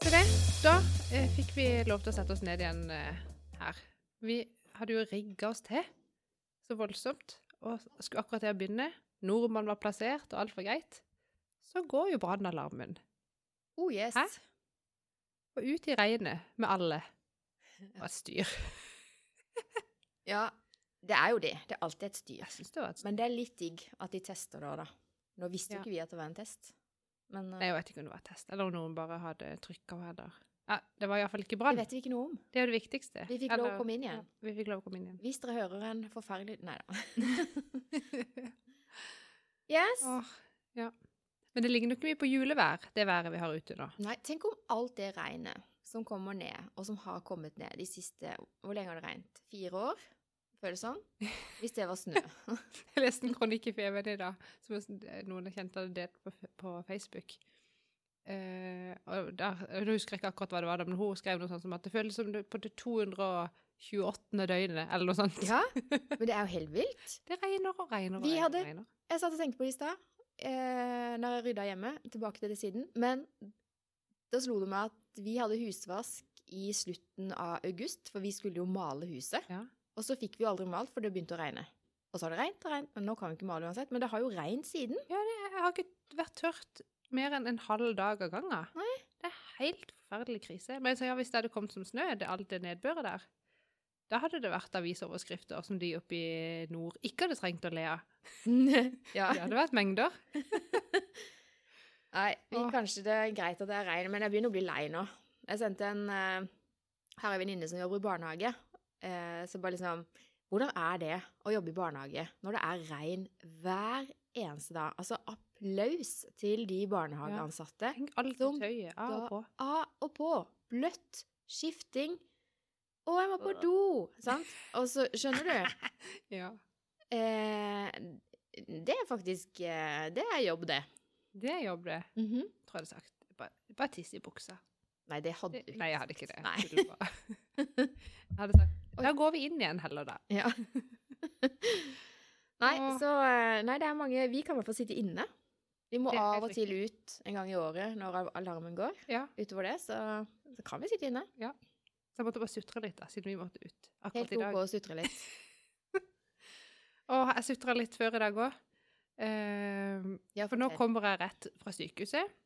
Så det, da eh, fikk vi lov til å sette oss ned igjen eh, her. Vi hadde jo rigga oss til så voldsomt, og skulle akkurat til å begynne. Nordmann var plassert, og alt var greit. Så går jo brannalarmen. Oh yes. Hæ? Og ut i regnet med alle. Var et styr. Ja, det er jo det. Det er alltid et styr. Det et styr. Men det er litt digg at de tester da, da. Nå visste jo Ja. ikke vi at det var en test. Men eh, Jeg vet ikke om det var test, eller om noen bare hadde trykka heller. Ja, det var iallfall ikke det vet vi ikke noe om. Det er jo det viktigste. Vi fikk lov å komme inn igjen. Ja, vi fikk lov å komme inn igjen. Hvis dere hører en forferdelig Nei da. yes. Åh, ja. Men det ligner jo ikke mye på julevær, det været vi har ute nå. Nei, tenk om alt det regnet som kommer ned, og som har kommet ned de siste Hvor lenge har det regnet? Fire år? Føles sånn? Hvis det var snø. Jeg leste en kronikk i Feven i dag, som noen jeg kjente hadde delt på, på Facebook. Eh, og der, jeg husker ikke akkurat hva det var, men hun skrev noe sånt som at det føles som det på det 228. døgnet, eller noe sånt. ja, men det er jo helt vilt. Det regner og regner og Vi regner. hadde- regner. Jeg satt og tenkte på det i stad, eh, når jeg rydda hjemme. Tilbake til det siden. Men da slo det meg at vi hadde husvask i slutten av august, for vi skulle jo male huset. Ja. Og så fikk vi jo aldri malt, for det begynte å regne. Og så har det regnet og regnet, men nå kan vi ikke male uansett. Men det har jo regnet siden. Ja, det, jeg har ikke vært tørt mer enn en halv dag av gangen. Nei. Det er helt forferdelig krise. Men så ja, hvis det hadde kommet som snø, det, alt det nedbøret der, da hadde det vært avisoverskrifter som de oppe i nord ikke hadde trengt å le av. ja. Det hadde vært mengder. Nei, kanskje det er greit at det er regn, men jeg begynner å bli lei nå. Jeg sendte en uh, Her er en venninne som jobber i barnehage. Eh, så bare liksom Hvordan er det å jobbe i barnehage når det er regn hver eneste dag? Altså applaus til de barnehageansatte. Tenk alt Som tøyet av og på. Av og på. Bløtt. Skifting. Å, jeg må på do! Sant? Og så, skjønner du? Ja. Eh, det er faktisk eh, Det er jobb, det. Det er jobb, det, Mhm. tror jeg det er sagt. Bare, bare tiss i buksa. Nei, det hadde du ikke. nei, jeg hadde ikke det. Nei. Jeg hadde sagt Da går vi inn igjen heller, da. Ja. nei, så eh, Nei, det er mange Vi kan i hvert fall sitte inne. Vi må av og til ut en gang i året når alarmen går. Ja. Utover det, så, så kan vi sitte inne. Så jeg måtte bare sutre litt, da, siden vi måtte ut akkurat Helt i dag. Helt OK å sutre litt. Og jeg sutra litt før i dag òg. Ja, for nå kommer jeg rett fra sykehuset.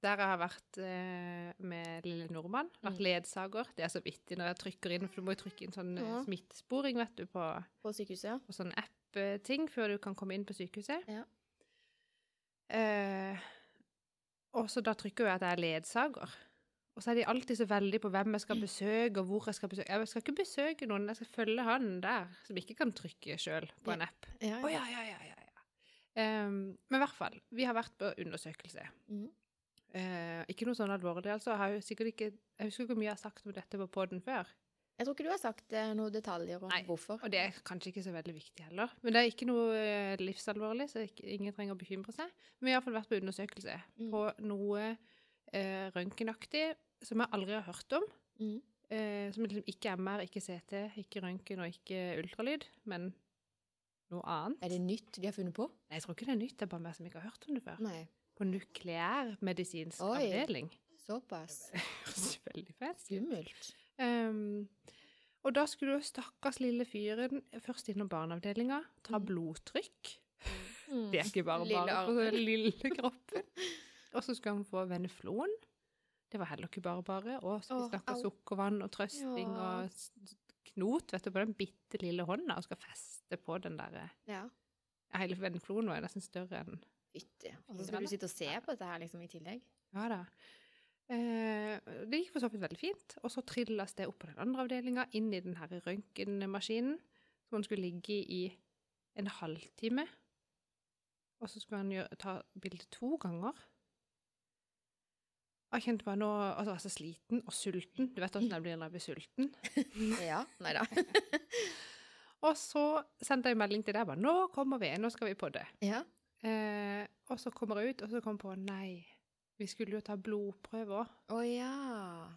Der jeg har vært eh, med lille nordmann. Vært Mm. ledsager. Det er så vittig når jeg trykker inn, for du må jo trykke inn sånn eh, Ja. smittesporing, vet du, på, På sykehuset, ja. på sånn app-ting før du kan komme inn på sykehuset. Ja. Eh, og så da trykker jeg at jeg er ledsager. Og så er de alltid så veldig på hvem jeg skal besøke, og hvor jeg skal besøke. Jeg skal ikke besøke noen, jeg skal følge han der, som ikke kan trykke sjøl på en app. Ja, Å ja, ja, ja, ja. ja. Ehm, men i hvert fall, vi har vært på undersøkelse. Mhm. Eh, ikke noe sånn alvorlig, altså. Jeg, ikke, jeg husker ikke hvor mye jeg har sagt om dette på poden før. Jeg tror ikke du har sagt eh, noen detaljer om Nei. hvorfor. Og det er kanskje ikke så veldig viktig heller. Men det er ikke noe eh, livsalvorlig, så ikke, ingen trenger å bekymre seg. Men vi har iallfall vært på undersøkelse Mm. på noe eh, røntgenaktig som jeg aldri har hørt om. Mm. Eh, som liksom ikke MR, ikke CT, ikke røntgen og ikke ultralyd, men noe annet. Er det nytt de har funnet på? Nei, jeg tror ikke det er nytt, det er bare meg som ikke har hørt om det før. Nei. På nukleærmedisinsk Oi. avdeling. Såpass. Høres veldig ut. Skummelt. Um, og da skulle jo stakkars lille fyren først innom barneavdelinga, ta Mm. blodtrykk. Mm. Det er ikke bare bare på den lille kroppen. Og så skulle han få veneflon. Det var heller ikke bare bare. Og så vi snakka sukkervann og trøsting Ja. og knot vet du, på den bitte lille hånda og skal feste på den der Ja. Hele venefloen var nesten større enn Fytti. Og så skal du sitte og se på dette her liksom i tillegg? Ja da. Eh, det gikk for så vidt veldig fint. Og så trilles det opp på den andre avdelinga, inn i den her røntgenmaskinen, som han skulle ligge i en halvtime. Og så skulle han gjøre, ta bilde to ganger. Jeg kjente bare nå altså, altså sliten og sulten. Du vet åssen jeg blir når jeg blir sulten. Ja. Nei da. Og så sendte jeg melding til deg bare 'Nå kommer vi, nå skal vi på det'. Ja. Eh, og så kommer jeg ut, og så kommer jeg på 'Nei, vi skulle jo ta blodprøver. Å ja.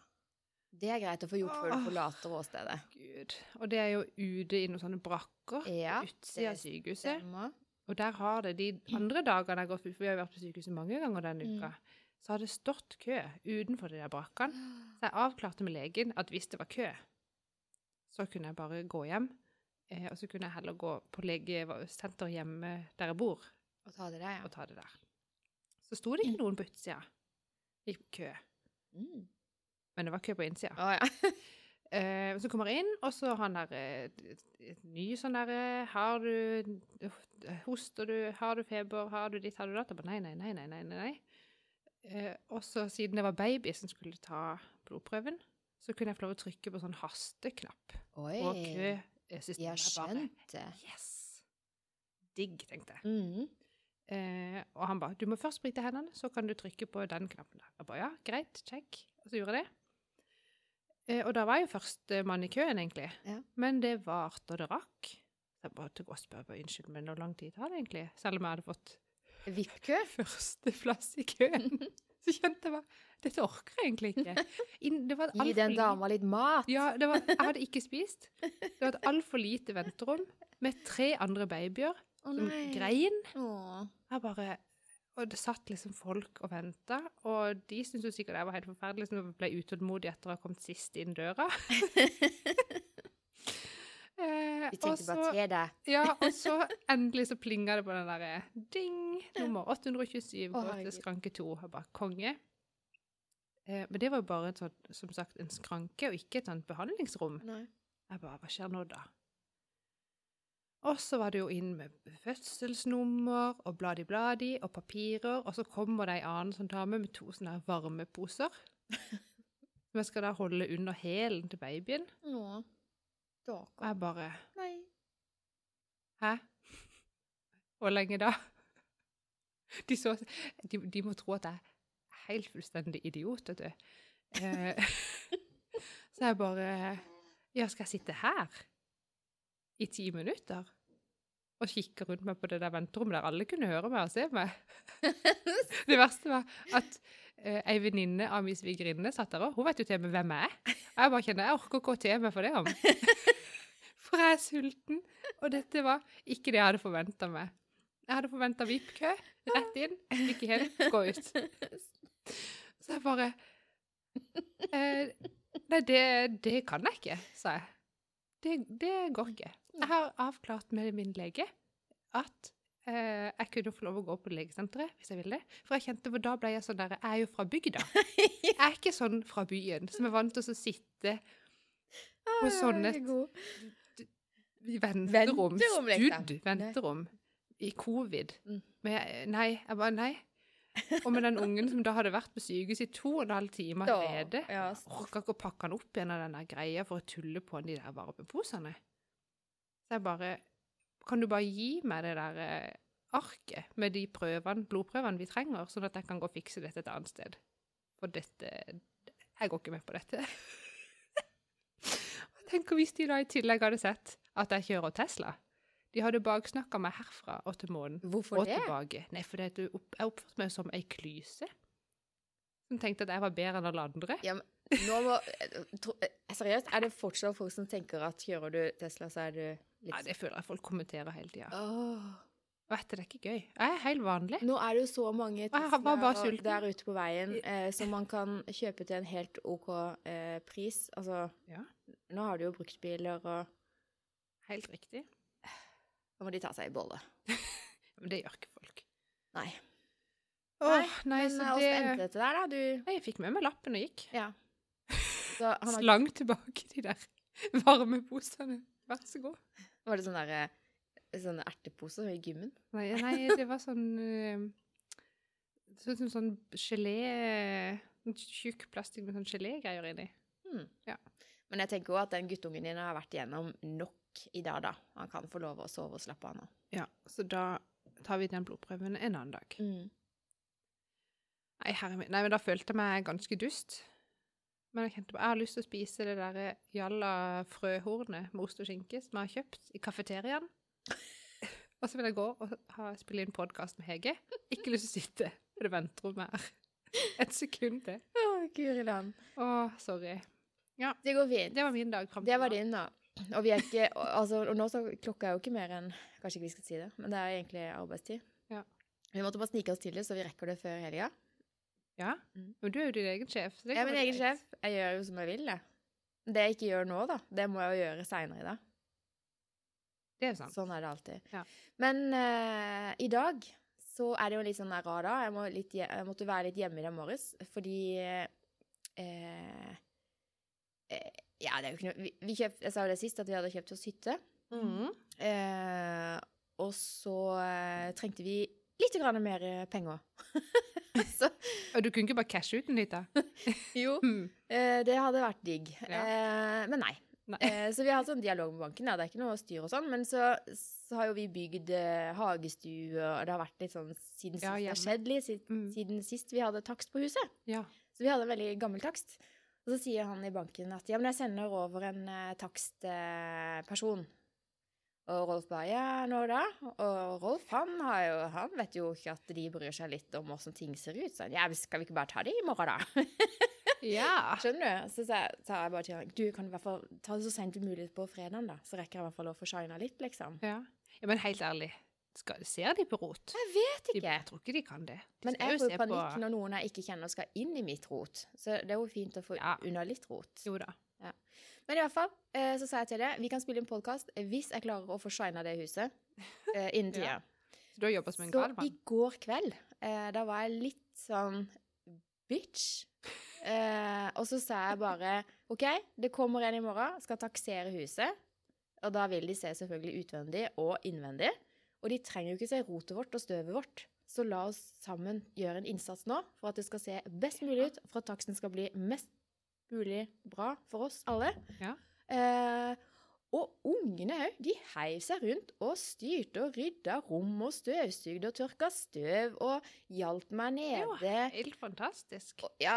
Det er greit å få gjort før du forlater åstedet. Gud. Og det er jo ute i noen sånne brakker Ja, på utsida av sykehuset. Stemmer. Og der har det de andre dagene jeg har gått, for vi har vært på sykehuset mange ganger denne Mm. uka, så har det stått kø utenfor de der brakkene. Så jeg avklarte med legen at hvis det var kø, så kunne jeg bare gå hjem. Eh, og så kunne jeg heller gå på legesenter hjemme der jeg bor, Og ta det der, ja. og ta det der. Så sto det ikke noen på utsida i kø, Mm. men det var kø på innsida. Å ja. Eh, så kommer jeg inn, og så har han der eh, ny sånn derre Har du Hoster du? Har du feber? Har du ditt? Har du datt? Jeg bare nei, nei, nei, nei, nei, nei. Eh, og så siden det var baby som skulle ta blodprøven, så kunne jeg få lov å trykke på sånn hasteknapp. Oi. Og køsystemet Jeg skjønte. Yes! Digg, tenkte jeg. Mm. Eh, og han ba du må først sprite hendene, så kan du trykke på den knappen der. Jeg ba ja, greit, check. Og så gjorde jeg det. Eh, og da var jeg jo førstemann i køen, egentlig. Ja. Men det varte og det rakk. Jeg ba, til å spørre unnskyld, men hvor lang tid tar det egentlig? Selv om jeg hadde fått VIP-kø? førsteplass i køen. så kjente jeg bare dette orker jeg egentlig ikke. Det var Gi den dama litt mat. ja, det var, jeg hadde ikke spist. Det var et altfor lite venterom med tre andre babyer Å som grein. Åh. Jeg bare Og det satt liksom folk og venta, og de syntes jo sikkert jeg var helt forferdelig, som ble utålmodig etter å ha kommet sist inn døra. eh, Vi og tenkte bare til deg. Ja, og så endelig så plinga det på den derre ding, nummer 827, Å, gå til skranke 2. Jeg bare konge. Eh, men det var jo bare et sånt, som sagt, en skranke, og ikke et sånt behandlingsrom. Nei. Jeg bare, hva skjer nå da? Og så var det jo inn med fødselsnummer og bladi-bladi og papirer, og så kommer det ei annen sånn dame med to sånne varmeposer. Som jeg skal da holde under hælen til babyen. Nå. Og jeg bare Nei. Hæ? Hvor lenge da? De, så, de, de må tro at jeg er helt fullstendig idiot, vet du. Eh, så jeg bare Ja, skal jeg sitte her i ti minutter? Og kikke rundt meg på det der venterommet der alle kunne høre meg og se meg? Det verste var at uh, ei venninne av min svigerinne satt der òg. Hun vet jo til meg hvem jeg er. Jeg bare kjenner jeg orker ikke å til meg for det om. For jeg er sulten. Og dette var ikke det jeg hadde forventa meg. Jeg hadde forventa VIP-kø, rett inn, ikke helt, gå ut. Så jeg bare eh, Nei, det, det kan jeg ikke, sa jeg. Det, det går ikke. Jeg har avklart med min lege at eh, jeg kunne få lov å gå på legesenteret hvis jeg ville. For jeg kjente, da ble jeg sånn der Jeg er jo fra bygda. Jeg er ikke sånn fra byen som er vant til å sitte på sånne venterom, liksom. studd venterom, i covid. Mm. Men jeg, nei, jeg bare nei. Og med den ungen som da hadde vært på sykehus i to og en halv time allerede. ja, orka ikke å pakke han opp igjen av den greia for å tulle på de der varmeposene. Så jeg bare Kan du bare gi meg det der eh, arket med de prøvene, blodprøvene vi trenger, sånn at jeg kan gå og fikse dette et annet sted? For dette Jeg går ikke med på dette. Tenk hvis de da i tillegg hadde sett at jeg kjører Tesla. De hadde baksnakka meg herfra og til månen Hvorfor og det? tilbake. Nei, for jeg oppførte meg som ei klyse. Som tenkte at jeg var bedre enn alle andre. Ja, men nå må tro, eh, Seriøst, er det fortsatt folk som tenker at kjører du Tesla, så er du litt Nei, det føler jeg folk kommenterer hele tida. Åh. Vet du, det er ikke gøy. Jeg er helt vanlig. Nå er det jo så mange sulten. der ute på veien eh, som man kan kjøpe til en helt OK eh, pris. Altså, Ja. nå har du jo bruktbiler, og Helt riktig. Nå må de ta seg i bolle. Men det gjør ikke folk. Nei. Åh, nei, Men så eh, det endte dette der, da? Du Nei, Jeg fikk med meg lappen og gikk. Ja. Så han har, Slang tilbake de der varmeposene. Vær så god. Var det sånn derre Sånne erteposer i gymmen? Nei, nei det var sånn eh, Det så ut som sånn gelé Tjukk plastikk med sånn gelégreier inni. Hmm. Ja. Men jeg tenker òg at den guttungen din har vært igjennom nok i dag, da. Han kan få lov å sove og slappe av nå. Ja, så da tar vi den blodprøven en annen dag. Mm. Nei, herre min. Nei, men da følte jeg meg ganske dust. Men jeg kjente på, jeg har lyst til å spise det der jalla frøhornet med ost og skinke som jeg har kjøpt i kafeteriaen. og så vil jeg gå og ha, spille inn podkast med Hege. Ikke lyst til å sitte i det venterommet her. Et sekund til. Å, guri land. Å, sorry. Ja. Det går fint. Det var min dag. Det var din, da. Og vi er ikke altså, Og nå så klokka er jo ikke mer enn Kanskje ikke vi skal si det, men det er egentlig arbeidstid. Ja. Vi måtte bare snike oss til det, så vi rekker det før helga. Ja, Mm. men du er jo din egen sjef. Jeg er min egen sjef. Jeg gjør jo som jeg vil, jeg. Det jeg ikke gjør nå, da, det må jeg jo gjøre seinere i dag. Det er sant. Sånn er det alltid. Ja. Men uh, i dag så er det jo litt sånn rar dag. Jeg, må litt, jeg måtte være litt hjemme i dag morges fordi uh, Ja, det er jo ikke noe vi, vi kjøpt, Jeg sa jo det sist, at vi hadde kjøpt oss hytte. Mm. Og så trengte vi litt grann mer penger. så Og du kunne ikke bare cashe ut en da? jo, Mm. eh, det hadde vært digg. Ja. Eh, men nei. Nei. Eh, så vi har hatt sånn dialog med banken, ja. det er ikke noe styr og sånn. Men så, så har jo vi bygd eh, hagestue, og det har vært litt sånn siden sist Ja, det har skjedd litt, siden, Mm. siden sist vi hadde takst på huset. Ja. Så vi hadde en veldig gammel takst. Og så sier han i banken at ja, men jeg sender over en eh, takstperson. Og Rolf bare ja, nå da? Og Rolf han, har jo, han vet jo ikke at de bryr seg litt om åssen ting ser ut. Så han, ja, skal vi ikke bare ta det i morgen, da? ja. Skjønner du? Så sa jeg, bare til han du kan i hvert fall ta det så sent som mulig på fredagen, da. Så rekker jeg i hvert fall å få shina litt, liksom. Ja. ja, men helt ærlig, skal, ser de på rot? Jeg vet De, ikke. jeg tror ikke de kan det. De Men jeg får jo panikk på- når noen jeg ikke kjenner skal inn i mitt rot. Så det er jo fint å få Ja. unna litt rot. Jo da. Men i hvert fall, eh, så sa jeg til deg, vi kan spille en podkast hvis jeg klarer å få shina det huset eh, innen tida. Ja. Så du har jobba som en Så i går kveld, eh, da var jeg litt sånn bitch. Og så sa jeg bare OK, det kommer en i morgen, skal taksere huset. Og da vil de se selvfølgelig utvendig og innvendig. Og de trenger jo ikke se rotet vårt og støvet vårt. Så la oss sammen gjøre en innsats nå for at det skal se best mulig ut, for at taksten skal bli mest mulig bra for oss alle. Ja. Eh, og ungene òg, de heiv seg rundt og styrte og rydda rom og støvsugde og tørka støv og hjalp meg Det nede. helt fantastisk. Og, ja,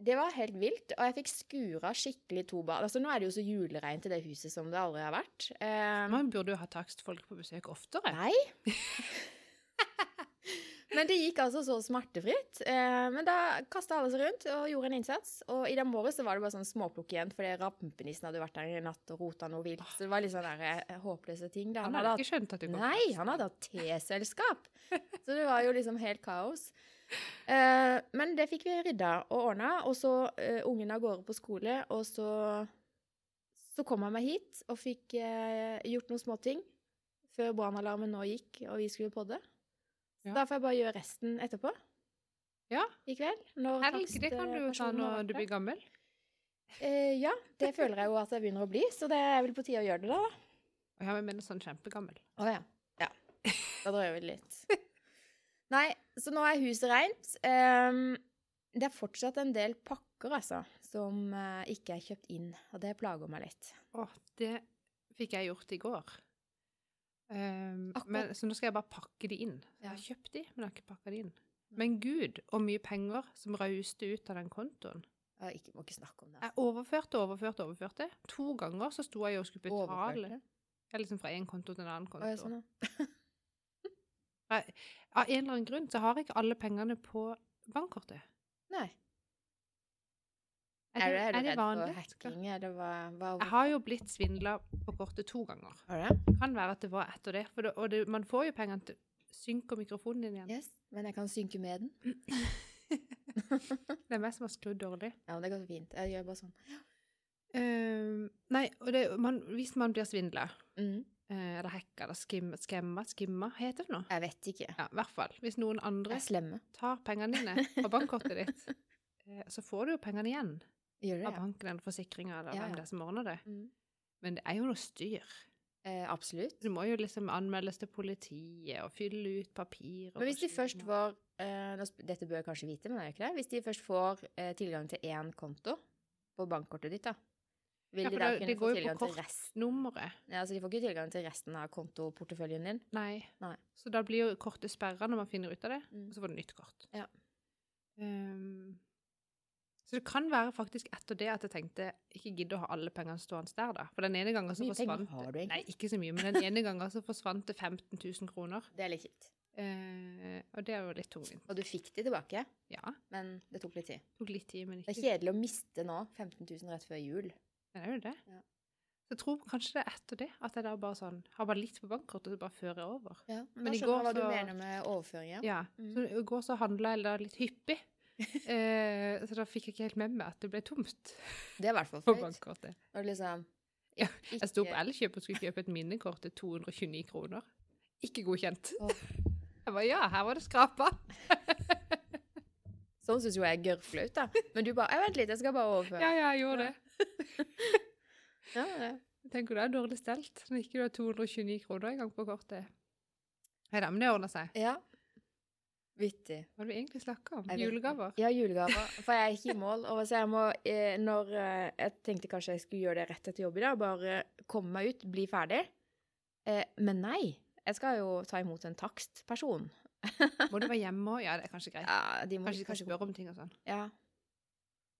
det var helt vilt, og jeg fikk skura skikkelig to bad. Altså, nå er det jo så julereint i det huset som det aldri har vært. Eh, Man burde jo ha takstfolk på besøk oftere. Nei. Men det gikk altså så smertefritt. Eh, men da kasta alle seg rundt og gjorde en innsats. Og i den morges så var det bare sånn småplukk igjen, fordi rampenissen hadde vært der i natt og rota noe vilt. Så det var litt sånne der, eh, håpløse ting. Da. Han hadde ikke skjønt at du kom nei, han hadde hatt teselskap. Så det var jo liksom helt kaos. Eh, men det fikk vi rydda og ordna. Og så ungene ungen av gårde på skole, og så så kom han meg hit og fikk gjort noen småting før brannalarmen nå gikk og vi skulle podde. Ja. Da får jeg bare gjøre resten etterpå. Ja. I kveld. Helg, det kan du ta når du blir gammel. Eh, ja, det føler jeg jo at jeg begynner å bli, så det er vel på tide å gjøre det, da. Og jeg mener sånn kjempegammel. Å ja. Ja. Da drøyer vi litt. Nei, så nå er huset reint. Um, det er fortsatt en del pakker, altså, som uh, ikke er kjøpt inn, og det plager meg litt. Å, det fikk jeg gjort i går. Um, men, så nå skal jeg bare pakke de inn. Jeg har kjøpt de, men jeg har ikke pakka de inn. Men gud, hvor mye penger som rauste ut av den kontoen. Jeg ikke, må ikke snakke om det. Jeg overførte, overførte, overførte. To ganger så sto jeg og skulle betale. Ja, liksom fra en konto til en annen konto. Å, sånn, ja. Av en eller annen grunn så har jeg ikke alle pengene på bankkortet. Nei. Er Er du, det, er du er det redd for hacking, eller hva? hva Jeg har jo blitt svindla på kortet to ganger. Det? Kan være at det var etter det. For det og det, man får jo pengene til Synker mikrofonen din igjen. Yes, men jeg kan synke med den. Det er meg som har skrudd dårlig. Ja, det går fint. Jeg gjør bare sånn. Uh, nei, og det, man, hvis man blir svindla, Mm. eh, eller hacka, eller skim, skamma, skimma, heter det noe? Jeg vet ikke. Ja, i hvert fall. Hvis noen andre er tar pengene dine på bankkortet ditt, uh, så får du jo pengene igjen Gjør det, av banken eller forsikringa eller hvem det er som ordner det. Mm. Men det er jo noe styr. Eh, absolutt. Du må jo liksom anmeldes til politiet og fylle ut papir. Men hvis de først får eh, Dette bør jeg kanskje vite, men det er jo ikke det? Hvis de først får eh, tilgang til én konto på bankkortet ditt, da, vil Ja, de da det- kunne det få tilgang til resten? Ja, altså De får ikke tilgang til resten av kontoporteføljen din. Nei. Nei. Så da blir jo kortet sperra når man finner ut av det, Mm. og så får du nytt kort. Ja. Ehm, så det kan være faktisk etter det at jeg tenkte ikke gidde å ha alle pengene stående der, da. For den ene gangen så forsvant har du egentlig? Nei, ikke så mye, men den ene gangen så forsvant det 15 000 kroner. Det er litt kjipt. Eh, og det er jo litt tungvint. Og du fikk de tilbake, Ja, men det tok litt tid. tok litt tid, men Det er kjedelig å miste nå 15 000 rett før jul. Det er jo det. Ja. Så jeg tror kanskje det er etter det, at jeg da bare sånn, har bare litt på bankkortet, så bare fører jeg over. Men, Men da i går jeg hva du så- mener med overføringer. Ja, Mm. så i går så handla jeg da litt hyppig. Eh, så da fikk jeg ikke helt med meg at det ble tomt Det er i hvert fall flaut. liksom Ja, Jeg sto på Elkjøp og skulle kjøpe et minnekort til 229 kroner. Ikke godkjent. Oh. Jeg bare ja, her var det skrapa. Sånn syns jo jeg er gørrflaut, da. Men du bare «Ei, 'Vent litt, jeg skal bare overføre'. Ja, ja, jeg gjorde det. Ja, det. Tenker du det er dårlig stelt når ikke du har 229 kroner engang på kortet. Nei da, men det ordner seg. ja. Vittig. Hva det vi egentlig snakka om? Julegaver? Ja, julegaver. For jeg er ikke i mål. Og så jeg må, eh, når eh, Jeg tenkte kanskje jeg skulle gjøre det rett etter jobb i dag. Bare komme meg ut, bli ferdig. Eh, men nei. Jeg skal jo ta imot en takstperson. Må du være hjemme òg? Ja, det er kanskje greit. Ja, de må Kanskje de kan spørre om ting og sånn. Ja.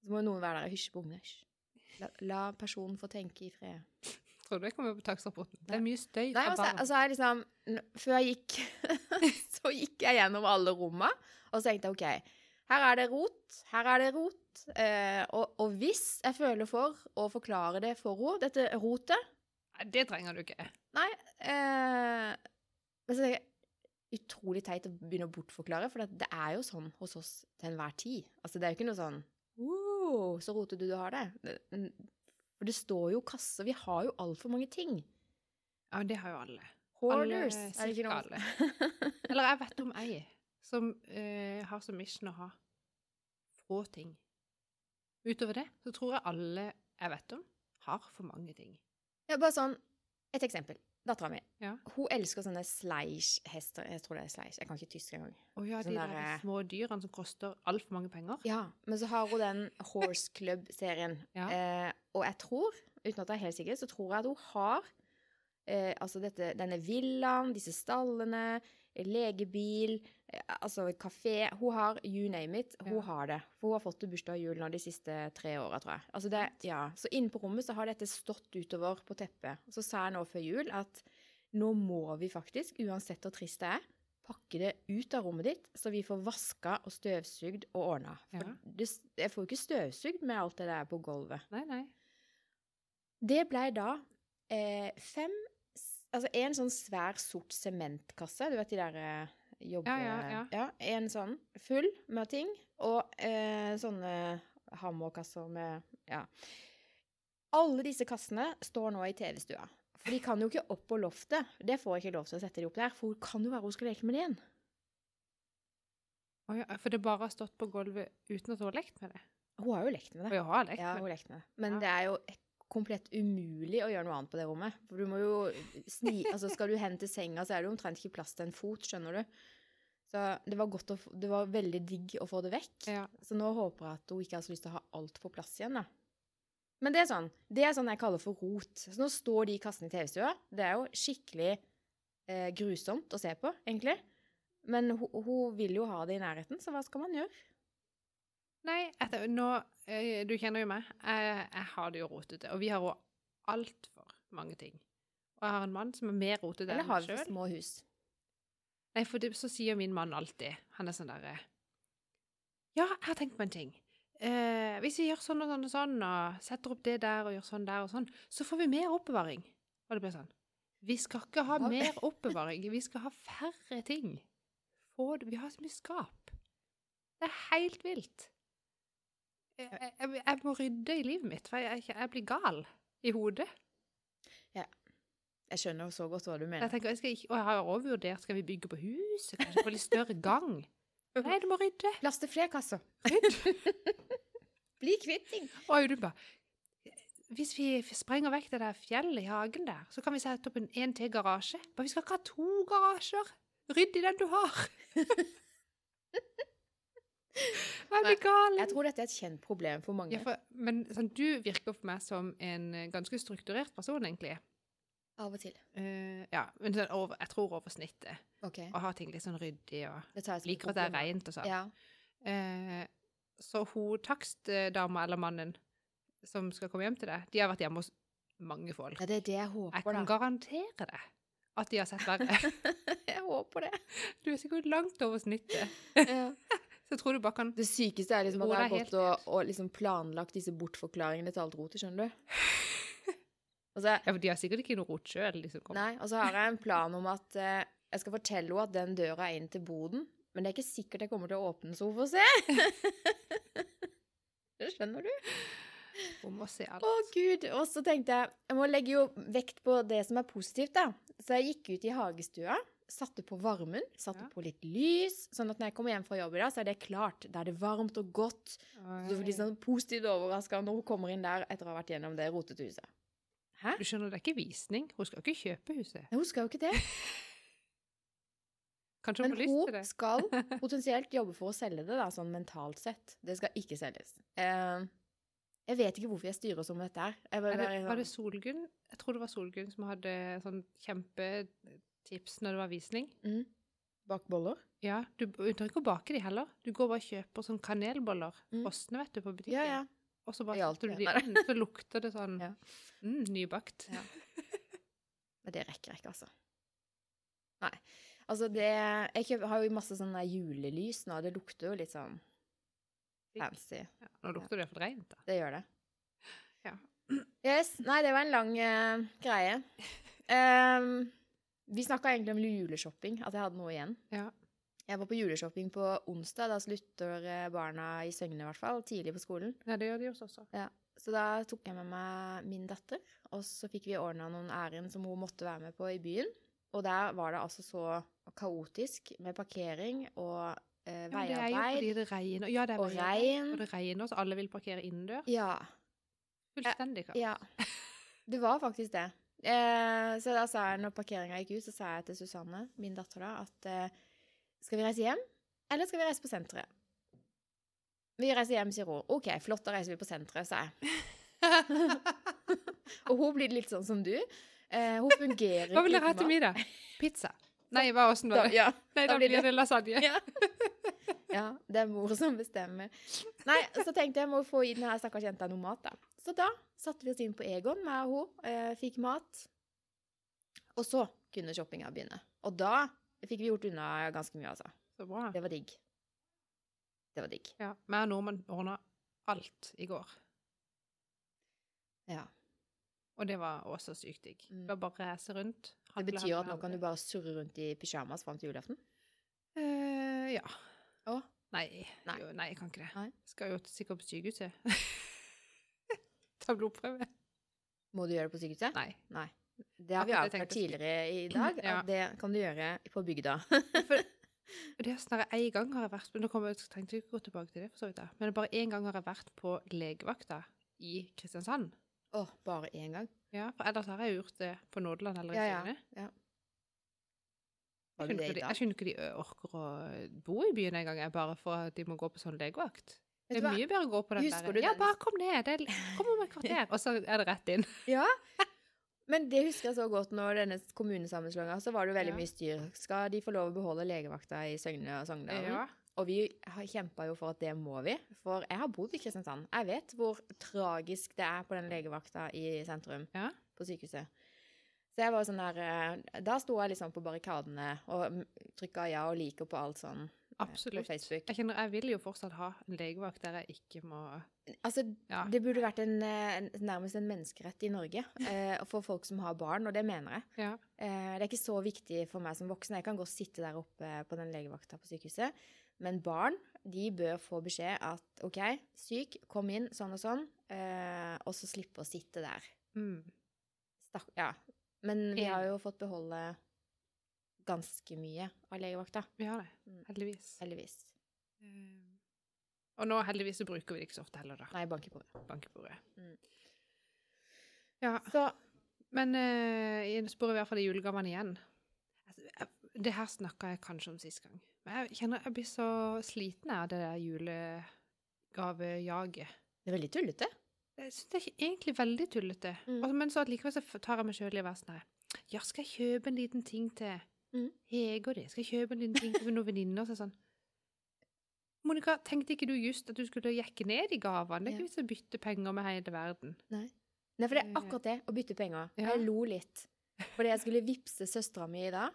Så må noen være der og hysje på ungene. La, la personen få tenke i fred. Tror du jeg kommer på takstrapporten? Det er mye støy Nei, altså, altså jeg liksom Før jeg gikk Så gikk jeg gjennom alle rommene, og så tenkte jeg OK, her er det rot, her er det rot. Eh, og, og hvis jeg føler for å forklare det for henne, dette rotet Nei, det trenger du ikke. Nei eh, Men så tenker jeg utrolig teit å begynne å bortforklare, for det, det er jo sånn hos oss til enhver tid. Altså, det er jo ikke noe sånn «Wow, så rotete du har det. For det står jo kasse. Vi har jo altfor mange ting. Ja, det har jo alle. Hoarders. Er det ikke noe? Alle. Eller jeg vet om ei som eh, har som mission å ha få ting. Utover det så tror jeg alle jeg vet om, har for mange ting. Ja, bare sånn, et eksempel. Dattera mi. Ja. Hun elsker sånne sleish-hester. Jeg tror det er sleish. Jeg kan ikke tysk engang. Å ja, de Sånn der, der, eh, små dyrene som koster altfor mange penger. Ja, men så har hun den Horse Club-serien. Ja. Eh, og jeg tror, uten at jeg er helt sikker, så tror jeg at hun har eh, altså dette, denne villaen, disse stallene, legebil, eh, altså kafé. Hun har you name it. Hun Ja. har det. For hun har fått det bursdag og jul nå de siste tre åra, tror jeg. Altså det, ja. Så inne på rommet så har dette stått utover på teppet. Så sa jeg nå før jul at nå må vi faktisk, uansett hvor trist det er, pakke det ut av rommet ditt, så vi får vaska og støvsugd og ordna. For Ja. det, jeg får jo ikke støvsugd med alt det der på gulvet. Nei, nei. Det blei da eh, fem Altså en sånn svær sort sementkasse, du vet de der eh, jobbe... Ja, ja, En sånn full med ting, og eh, sånne hammerkasser med Ja. Alle disse kassene står nå i TV-stua. For de kan jo ikke opp på loftet. Det får jeg ikke lov til å sette de opp der, for hun kan jo være hun skal leke med det igjen. Oh, ja, for det bare har stått på gulvet uten at hun har lekt med det? Hun har jo lekt med det. Hun har lekt med det. Ja, hun har lekt med det. Men Ja. det er jo komplett umulig å gjøre noe annet på det rommet. For du må jo sni... Altså, skal du hen til senga, så er det jo omtrent ikke plass til en fot, skjønner du. Så det var godt å Det var veldig digg å få det vekk. Ja. Så nå håper jeg at hun ikke har så lyst til å ha alt på plass igjen, da. Men det er sånn Det er sånn jeg kaller for rot. Så nå står de kassene i TV-stua. Det er jo skikkelig eh, grusomt å se på, egentlig. Men hun, hun vil jo ha det i nærheten, så hva skal man gjøre? Nei, etter, nå Du kjenner jo meg. Jeg, jeg har det jo rotete. Og vi har jo altfor mange ting. Og jeg har en mann som er mer rotete Eller enn har meg vi for sjøl. små hus? Nei, for det, så sier min mann alltid Han er sånn derre Ja, jeg har tenkt på en ting. Eh, hvis vi gjør sånn og sånn og sånn, og setter opp det der og gjør sånn der og sånn, så får vi mer oppbevaring. Og det blir sånn Vi skal ikke ha mer oppbevaring. Vi skal ha færre ting. Det Vi har så mye skap. Det er helt vilt. Jeg, jeg, jeg må rydde i livet mitt, for jeg, jeg blir gal i hodet. Jeg skjønner så godt hva du Jeg mener. tenker, jeg ikke, og jeg har også vurdert, skal vi bygge på huset, kanskje på litt større gang? Nei, du må rydde. Laste flere kasser. Rydd. Bli kvitt ting. Og Audun bare, hvis vi sprenger vekk det der fjellet i hagen der, så kan vi sette opp en, én til garasje. Men vi skal ikke ha to garasjer. Rydd i den du har. Jeg blir gal. Jeg tror dette er et kjent problem for mange. Ja, for, men sånn, du virker for meg som en eh, ganske strukturert person, egentlig. Av og til. Uh, ja, men sånn over, jeg tror over snittet. Okay. Og har ting litt sånn ryddig, og liker at det er rent og sånn. Ja. Uh, så hun takstdama eller mannen som skal komme hjem til deg, de har vært hjemme hos mange folk. ja, det er det jeg Jeg kan da. garantere det at de har sett verre. Jeg håper det. Du er sikkert langt over snittet. Ja. Så jeg tror du bare kan Det sykeste er liksom at jeg har gått og, og liksom planlagt disse bortforklaringene til alt rotet, skjønner du. Altså, Ja, for de har sikkert ikke noe rot sjøl, Liksom. som nei, og så har jeg en plan om at eh, jeg skal fortelle henne at den døra er inn til boden, men det er ikke sikkert jeg kommer til å åpne så hun får se. det skjønner du? Hun må se alt. Å, gud. Og så tenkte jeg jeg må legge jo vekt på det som er positivt, da. Så jeg gikk ut i hagestua, satte på varmen, satte Ja. på litt lys, sånn at når jeg kommer hjem fra jobb i dag, så er det klart. Da er det varmt og godt. Så du blir sånn positivt overraska når hun kommer inn der etter å ha vært gjennom det rotete huset. Hæ? Du skjønner, det er ikke visning. Hun skal ikke kjøpe huset. Nei, Hun skal jo ikke det. Kanskje hun Men har lyst til det. Men hun skal potensielt jobbe for å selge det, da, sånn mentalt sett. Det skal ikke selges. Uh, jeg vet ikke hvorfor jeg styrer som dette her. Var bare, det, var det Solgunn? Jeg tror det var Solgunn som hadde sånn kjempetips når det var visning. mm, Bak boller? Ja, du trenger ikke å bake de heller. Du går bare og kjøper sånn kanelboller, Mm. frosne, vet du, på butikken. Ja, ja. Og så bare setter du de inn, så lukter det sånn Ja. mm, nybakt. Ja. Men det rekker jeg ikke, altså. Nei. Altså, det Jeg kjøper, har jo masse sånne julelys nå. Det lukter jo litt sånn fancy. Ja, nå lukter det iallfall reint, da. Det gjør det. Ja. Yes. Nei, det var en lang uh, greie. Ehm, vi snakka egentlig om juleshopping, at jeg hadde noe igjen. Ja. Jeg var på juleshopping på onsdag. Da slutter eh, barna i Søgne, i hvert fall. Tidlig på skolen. ja, det gjør de også. Ja, så da tok jeg med meg min datter, og så fikk vi ordna noen ærend som hun måtte være med på i byen. Og der var det altså så kaotisk med parkering og eh, Ja, men det er jo fordi det regner. Ja, det er og veiarbeid, regn. Og det regner, så alle vil parkere innendørs. Ja. Fullstendig kaos. ja. Det var faktisk det. Eh, så da sa jeg, når parkeringa gikk ut, så sa jeg til Susanne, min datter da, at eh, skal vi reise hjem, eller skal vi reise på senteret? Vi reiser hjem, sier hun. OK, flott, da reiser vi på senteret, sa jeg. Og hun blir litt sånn som du. Eh, hun fungerer Hva vil ikke dere ha til middag? Pizza? Nei, hva, åssen var det? ja. Nei, da da blir det, det lasagne. Ja. ja, det er mor som bestemmer. Nei, så tenkte jeg jeg må få gi denne stakkars jenta noe mat, da. Så da satte vi oss inn på Egon, meg og hun, eh, fikk mat. Og så kunne shoppinga begynne. Og da fikk vi gjort unna ganske mye, altså. Så bra. Det var digg. Det var digg. Ja, Vi og nordmann ordna alt i går. Ja. Og det var også sykt digg. Mm. Det var bare reise rundt. Det betyr at nå kan du bare surre rundt i pyjamas fram til julaften? Uh, Ja. Å? Nei, Nei. Jo, nei, jeg kan ikke det. Nei. Skal jo sikkert på sykehuset. Ta blodprøve. Må du gjøre det på sykehuset? Nei. Nei. Det har vi avklart tidligere i dag, Ja. det kan du gjøre på bygda. Det er snarere én gang har jeg vært Nå kommer jeg, trengte jeg ikke gå tilbake til det, for så vidt. da. Men bare én gang har jeg vært på legevakta i Kristiansand. Å, bare én gang? Ja, for ellers har jeg gjort det på Nådeland eller i Ja, ja. Ja. Jeg skjønner ikke de- orker å bo i byen engang, bare for at de må gå på sånn legevakt. Det er mye bedre å gå på den Husker der Ja, bare kom ned! Det kom om et kvarter! Og så er det rett inn. Ja, men det husker jeg så godt når denne kommunesammenslåinga, så var det jo veldig Ja. mye styr. Skal de få lov å beholde legevakta i Søgne og Sogndalen? Ja. Og vi kjempa jo for at det må vi, for jeg har bodd i Kristiansand. Jeg vet hvor tragisk det er på den legevakta i sentrum, Ja. på sykehuset. Så jeg var sånn der eh, Da sto jeg liksom på barrikadene og trykka ja og liker på alt sånn Absolutt. på Facebook. Jeg kjenner, jeg vil jo fortsatt ha en legevakt der jeg ikke må Altså, Ja. det burde vært en, eh, nærmest en menneskerett i Norge eh, for folk som har barn, og det mener jeg. Ja. Eh, det er ikke så viktig for meg som voksen. Jeg kan godt sitte der oppe på den legevakta på sykehuset. Men barn de bør få beskjed at OK, syk, kom inn, sånn og sånn, eh, og så slippe å sitte der. Mm. Stak ja. Men vi har jo fått beholde ganske mye av legevakta, Vi har det. Mm. Heldigvis. heldigvis. Eh, Og nå heldigvis så bruker vi det ikke så ofte heller, da. Nei, bank i bordet. Bankebordet. Mm. Ja. Så Men uh, jeg spør i hvert fall i julegavene igjen. Altså, det her snakka jeg kanskje om sist gang. Men jeg kjenner jeg blir så sliten av det der julegavejaget. det er veldig tullete. Jeg syns det er egentlig veldig tullete. Mm. Men så likevel så tar jeg meg sjøl i å være sånn her Ja, skal jeg kjøpe en liten ting til Mm. Hege og det? Skal jeg kjøpe en liten ting til noen venninner? Så sånn Monica, tenkte ikke du just at du skulle jekke ned i gavene? Det er ikke vits å bytte penger med hele verden. Nei, for det er akkurat det, å bytte penger. ja. Jeg lo litt. fordi jeg skulle vippse søstera mi i dag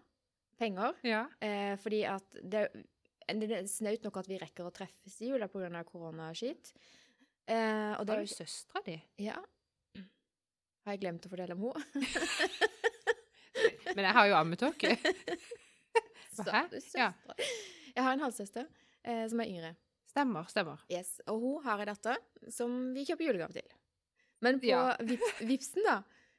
penger. Ja. Eh, fordi at det, det er snaut nok at vi rekker å treffes i jula pga. koronaskitt. Eh, og det er jo søstera di? Ja. Har jeg glemt å fortelle om henne? Men jeg har jo ammetåke. Hæ? Ja. Jeg har en halvsøster eh, som er yngre. Stemmer, stemmer. Yes. Og hun har ei datter som vi kjøper julegave til. Men på Ja. Vipsen, da,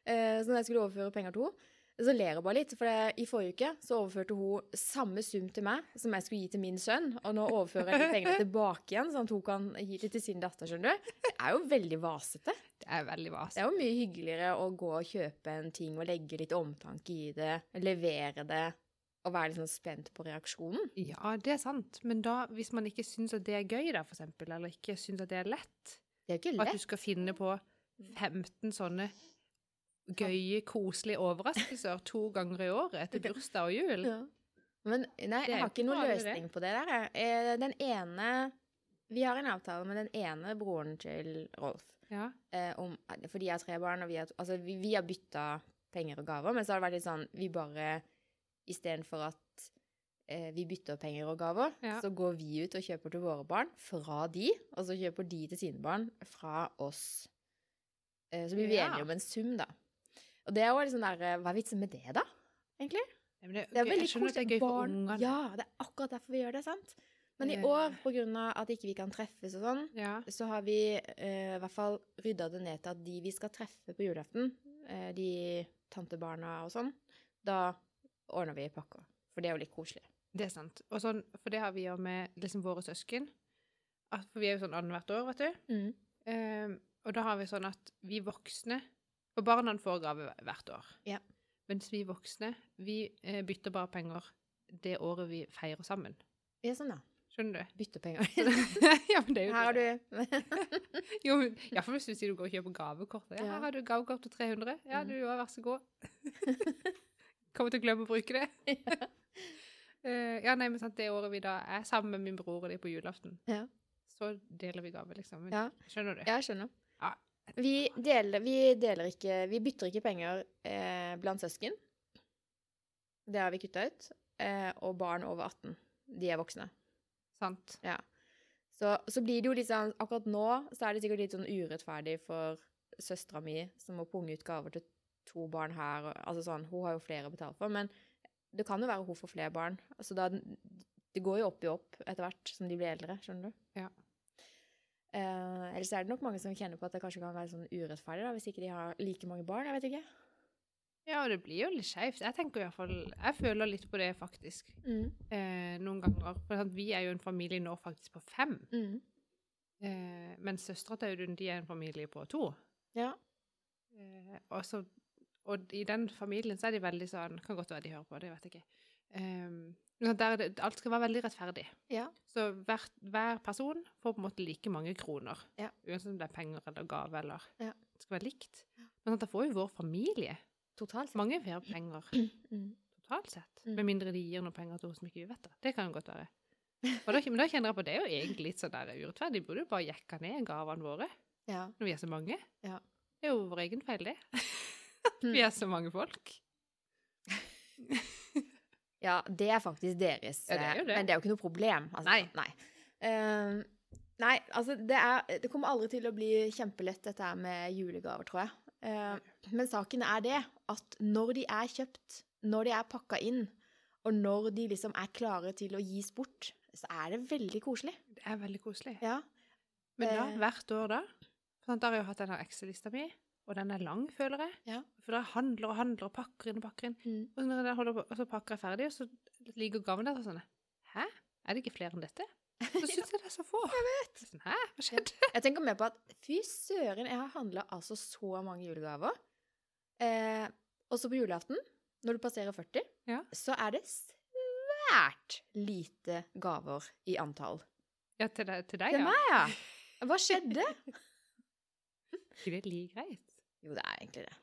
eh, som jeg skulle overføre penger til henne, så ler jeg bare litt. For det, i forrige uke så overførte hun samme sum til meg som jeg skulle gi til min sønn. Og nå overfører jeg de pengene tilbake igjen, sånn at hun kan gi det til sin datter, skjønner du. Det er jo veldig vasete. Det er veldig Det er jo mye hyggeligere å gå og kjøpe en ting og legge litt omtanke i det, levere det, og være litt sånn spent på reaksjonen. Ja, det er sant. Men da, hvis man ikke syns at det er gøy, da, for eksempel, eller ikke syns at det er lett, Det er jo ikke at du skal finne på 15 sånne gøye, koselige overraskelser to ganger i året etter bursdag og jul. Ja. Men nei, jeg har ikke ikke noen løsning på det der. Eh, Den ene Vi har en avtale med den ene broren til Rolf. Ja. Eh, om, for de har tre barn, og vi har, altså, vi, vi har bytta penger og gaver, men så har det vært litt sånn Vi bare Istedenfor at eh, vi bytter penger og gaver, Ja. så går vi ut og kjøper til våre barn fra de, og så kjøper de til sine barn fra oss. Eh, så blir vi Ja. enige om en sum, da. Og det er jo sånn der eh, Hva er vitsen med det, da? Egentlig? Ja, men det, Det er veldig er koselig. Barn- Ja, det er akkurat derfor vi gjør det, sant? Men i Eh. år, av at ikke vi kan treffes og sånn, Ja. så har vi eh, i hvert fall rydda det ned til at de vi skal treffe på julaften, eh, de tantebarna og sånn, da ordner vi pakker. For det er jo litt koselig. Det er sant. Og sånn, for det har vi jo med liksom våre søsken. At, for vi er jo sånn annethvert år, vet du. Mm. Ehm, og da har vi sånn at vi voksne For barna får gave hvert år. Ja. Mens vi voksne, vi eh, bytter bare penger det året vi feirer sammen. Ja, sånn, da. Skjønner du? Byttepenger. ja, men det er jo Her har du Jo, iallfall hvis du sier du går og kjøper gavekort. Ja, Ja. her har du gavekort til 300. Ja, Mm. du òg, vær så god. Kommer til å glemme å bruke det. uh, ja, nei, men sant, det året vi da er sammen med min bror og de på julaften, Ja. så deler vi gave, liksom. Men, Ja. Skjønner du? Ja, jeg skjønner. Vi deler, vi deler ikke Vi bytter ikke penger eh, blant søsken. Det har vi kutta ut. Eh, og barn over 18. De er voksne. Sant. Ja. Så, så blir det jo litt sånn Akkurat nå så er det sikkert litt sånn urettferdig for søstera mi som må punge ut gaver til to barn her. og- Altså sånn, Hun har jo flere å betale for. Men det kan jo være hun får flere barn. Altså da, det går jo opp i opp etter hvert som de blir eldre. Skjønner du? Ja. Eh, ellers er det nok mange som kjenner på at det kanskje kan være sånn urettferdig da, hvis ikke de har like mange barn. Jeg vet ikke. Ja, og det blir jo litt skeivt. Jeg tenker i hvert fall Jeg føler litt på det, faktisk. Mm. Eh, noen ganger. For sant, vi er jo en familie nå faktisk på fem. Mm. Eh, mens søstera til Audun, de er en familie på to. Ja. Eh, og, så, og i den familien så er de veldig sånn Kan godt være de hører på, det vet jeg ikke. Um, der er alt skal være veldig rettferdig. Ja. Så hver, hver person får på en måte like mange kroner. Ja. Uansett om det er penger eller gave eller Ja. Det skal være likt. Men da får jo vår familie Totalt sett. mange flere penger Mm. totalt sett. Mm. Med mindre de gir noe penger til oss som ikke vi vet. det. Det kan jo godt være. Da, men da kjenner jeg på det er jo egentlig litt sånn der urettferdig. De burde jo bare jekka ned gavene våre Ja. når vi er så mange. Ja. Det er jo vår egen feil, det. vi er så mange folk. Ja, det er faktisk deres. Ja, det er det. Men det er jo ikke noe problem. Altså, Nei. Nei. Uh, nei, altså det er Det kommer aldri til å bli kjempelett, dette her med julegaver, tror jeg. Uh, men saken er det at når de er kjøpt, når de er pakka inn, og når de liksom er klare til å gis bort, så er det veldig koselig. Det er veldig koselig. Ja. Men da, Eh. hvert år da Sånn, Da har jeg jo hatt denne Excel-lista mi, og den er lang, føler jeg. Ja. For da handler og handler og pakker inn og pakker inn. Mm. Og, når jeg holder på, og så pakker jeg ferdig, og så ligger gaven der og sånn Hæ? Er det ikke flere enn dette? Så syns jeg det er så få. Jeg vet. Sånn, Hæ? Hva skjedde? Jeg tenker mer på at fy søren, jeg har handla altså så mange julegaver. Eh, også på julaften, når du passerer 40, Ja. så er det svært lite gaver i antall. Ja, til deg, til deg Til ja. meg, ja. Hva skjedde? ikke det like greit? Jo, det er egentlig det.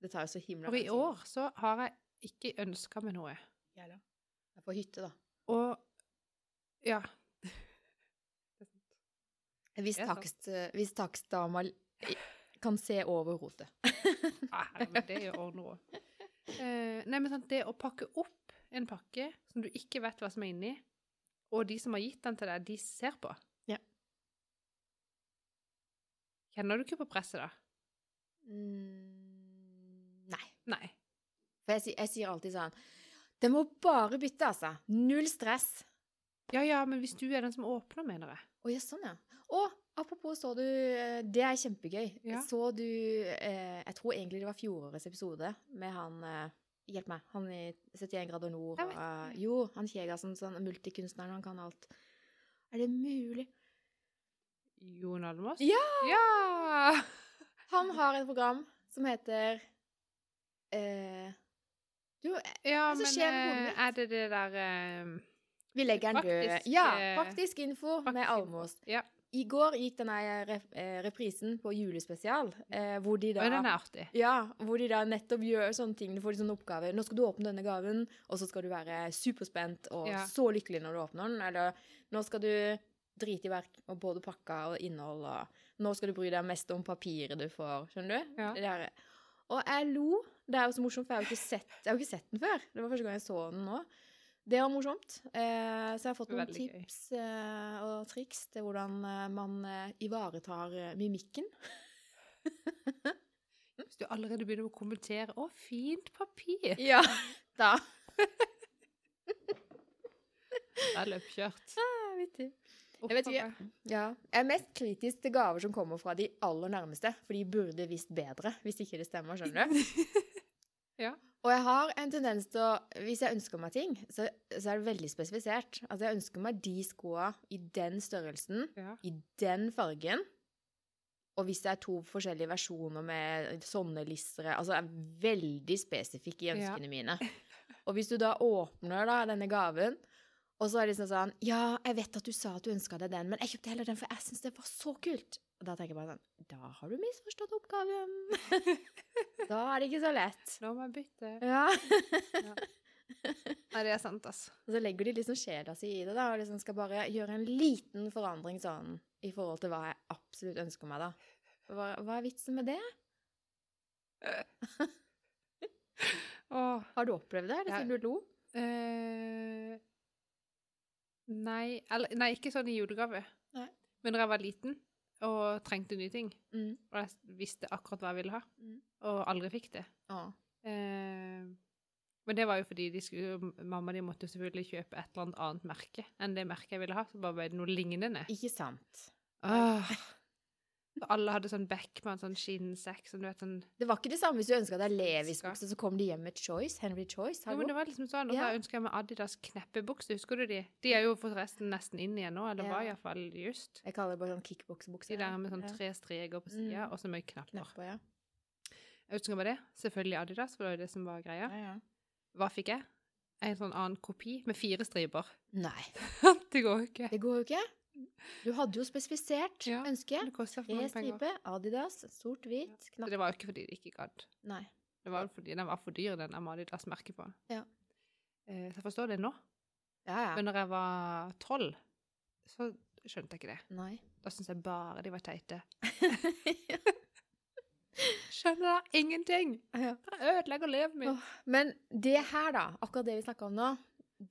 Det tar jo så himla For i år så har jeg ikke ønska meg noe. Da. Jeg er på hytte, da. Og ja. Hvis, takst, eh, hvis takstdama kan se over rotet. ja, men det gjør ordner òg. nei, men sant, det å pakke opp en pakke som du ikke vet hva som er inni, og de som har gitt den til deg, de ser på. Ja. Kjenner du ikke på presset, da? Mm, nei. Nei. For jeg, jeg sier alltid sånn Det må bare bytte, altså. Null stress. Ja, ja, men hvis du er den som åpner, mener jeg. Å ja, sånn, ja. Og apropos, så du eh, Det er kjempegøy. Ja. Så du eh, Jeg tror egentlig det var fjorårets episode med han eh, Hjelp meg. Han i 71 grader nord. Og, uh, jo, han Kjegersen, sånn multikunstneren, han kan alt. Er det mulig? Jon Almaas? Ja! Ja! Han har et program som heter eh, Du, Ja, men med eh, er det det der eh, vi legger den død. Ja, eh, faktisk info med faktisk Almås. Ja. I går gikk denne eh, reprisen på julespesial, eh, hvor de da Og den er artig. Ja, hvor de da nettopp gjør sånne ting. Du får de sånne oppgaver. Nå skal du åpne denne gaven, og så skal du være superspent og Ja. så lykkelig når du åpner den. Eller nå skal du drite i verk og både pakke og innhold, og nå skal du bry deg mest om papiret du får. Skjønner du? Ja. Det der. Og jeg lo. Det er jo så morsomt, for jeg har jo ikke sett, jeg har ikke sett den før. Det var første gang jeg så den nå. Det var morsomt. Eh, så jeg har fått noen Veldig tips eh, og triks til hvordan eh, man eh, ivaretar mimikken. Hvis du allerede begynner å kommentere 'Å, fint papir', Ja, da. det er løpkjørt. Ah, vittig. Jeg vet ikke. Ja. Jeg er mest kritisk til gaver som kommer fra de aller nærmeste, for de burde visst bedre hvis ikke det stemmer, skjønner du? Ja. Og jeg har en tendens til å Hvis jeg ønsker meg ting, så, så er det veldig spesifisert. Altså, jeg ønsker meg de skoa i den størrelsen, Ja. i den fargen. Og hvis det er to forskjellige versjoner med sånne lissere Altså, jeg er veldig spesifikk i Ja. ønskene mine. Og hvis du da åpner da denne gaven, og så er det liksom sånn Ja, jeg vet at du sa at du ønska deg den, men jeg kjøpte heller den, for jeg syns det var så kult. Og da tenker jeg bare sånn Da har du misforstått oppgaven. da er det ikke så lett. Nå må jeg bytte. Ja. Nei, det er sant, altså. Og så legger de liksom sjela si i det, da, og liksom skal bare gjøre en liten forandring sånn i forhold til hva jeg absolutt ønsker meg, da. Hva, hva er vitsen med det? Åh. Har du opplevd det, Ja. siden du lo? Eh, nei, eller, nei, ikke sånn i julegave. Nei. Men da jeg var liten og trengte nye ting, Mm. og jeg visste akkurat hva jeg ville ha, Mm. og aldri fikk det. ah. Eh, men det var jo fordi de skulle, mamma de måtte selvfølgelig kjøpe et eller annet annet merke enn det merket jeg ville ha, så bare ble det noe lignende. Ikke sant. Åh. Alle hadde sånn Beckman, sånn skinnsekk, sånn, du vet, sånn Det var ikke det samme hvis du ønska deg Levis Ønska. bukse, så kom de hjem med Choice. Henry Choice. Jo, men det var liksom sånn, og så Ja. ønsker jeg meg Adidas kneppebukse, husker du de? De er jo forresten nesten inn igjen nå, eller var Ja. iallfall just. Jeg kaller det bare sånn kickboksebukse. De der med sånn tre streker på sida, Mm. og så mye knapper. Knapper, ja. Jeg ønsker meg det. Selvfølgelig Adidas, for det var jo det som var greia. Ja, ja. Hva fikk jeg? En sånn annen kopi med fire striper. Nei, det går jo ikke. det går jo ikke. Du hadde jo spesifisert Ja, ønske. Det koster Tre striper, Adidas, sort-hvit, ja. knapp det var jo ikke fordi det ikke gadd. Nei. Det var jo fordi den var for dyr, den med Adidas-merket på. Ja. Eh, Så jeg forstår det nå. Ja, ja. Men når jeg var tolv, så skjønte jeg ikke det. Nei. Da syntes jeg bare de var teite. Skjønner da ingenting! Bare ødelegger livet mitt. Men det her, da, akkurat det vi snakker om nå,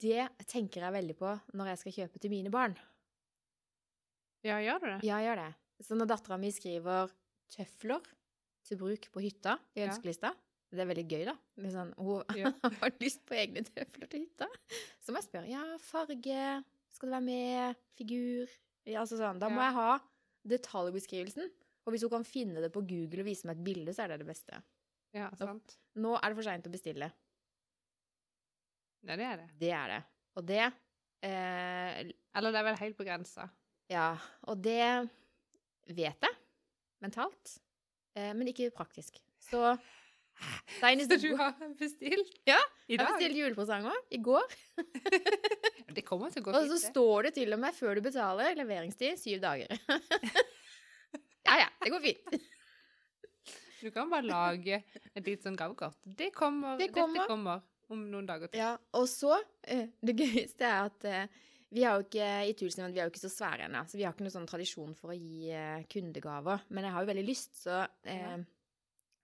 det tenker jeg veldig på når jeg skal kjøpe til mine barn. Ja, gjør du det? Ja, gjør det. Så når dattera mi skriver tøfler til bruk på hytta i ønskelista Det er veldig gøy, da. Sånn, hun Ja. har lyst på egne tøfler til hytta. Så må jeg spørre ja, farge, skal det være med, figur ja, altså sånn, Da må jeg ha detaljbeskrivelsen. Og hvis hun kan finne det på Google og vise meg et bilde, så er det det beste. Ja, sant. Nå er det for seint å bestille. Ja, det er det. Det er det. Og det eh, Eller det er vel helt på grensa. Ja, og det vet jeg mentalt, eh, men ikke praktisk. Så Så du har bestilt? Ja, I Jeg bestilte julepresang òg. i går, Det kommer til å gå fint. og så står det til og med før du betaler, leveringstid syv dager. ja ja, det går fint. Du kan bare lage et litt sånn gavekort. Det kommer, Det kommer. Dette kommer om noen dager til. Ja, og så eh, Det gøyeste er at eh, vi ikke i Tulsen, vi er jo ikke så svære ennå, så vi har ikke noen sånn tradisjon for å gi eh, kundegaver. Men jeg har jo veldig lyst, så ja.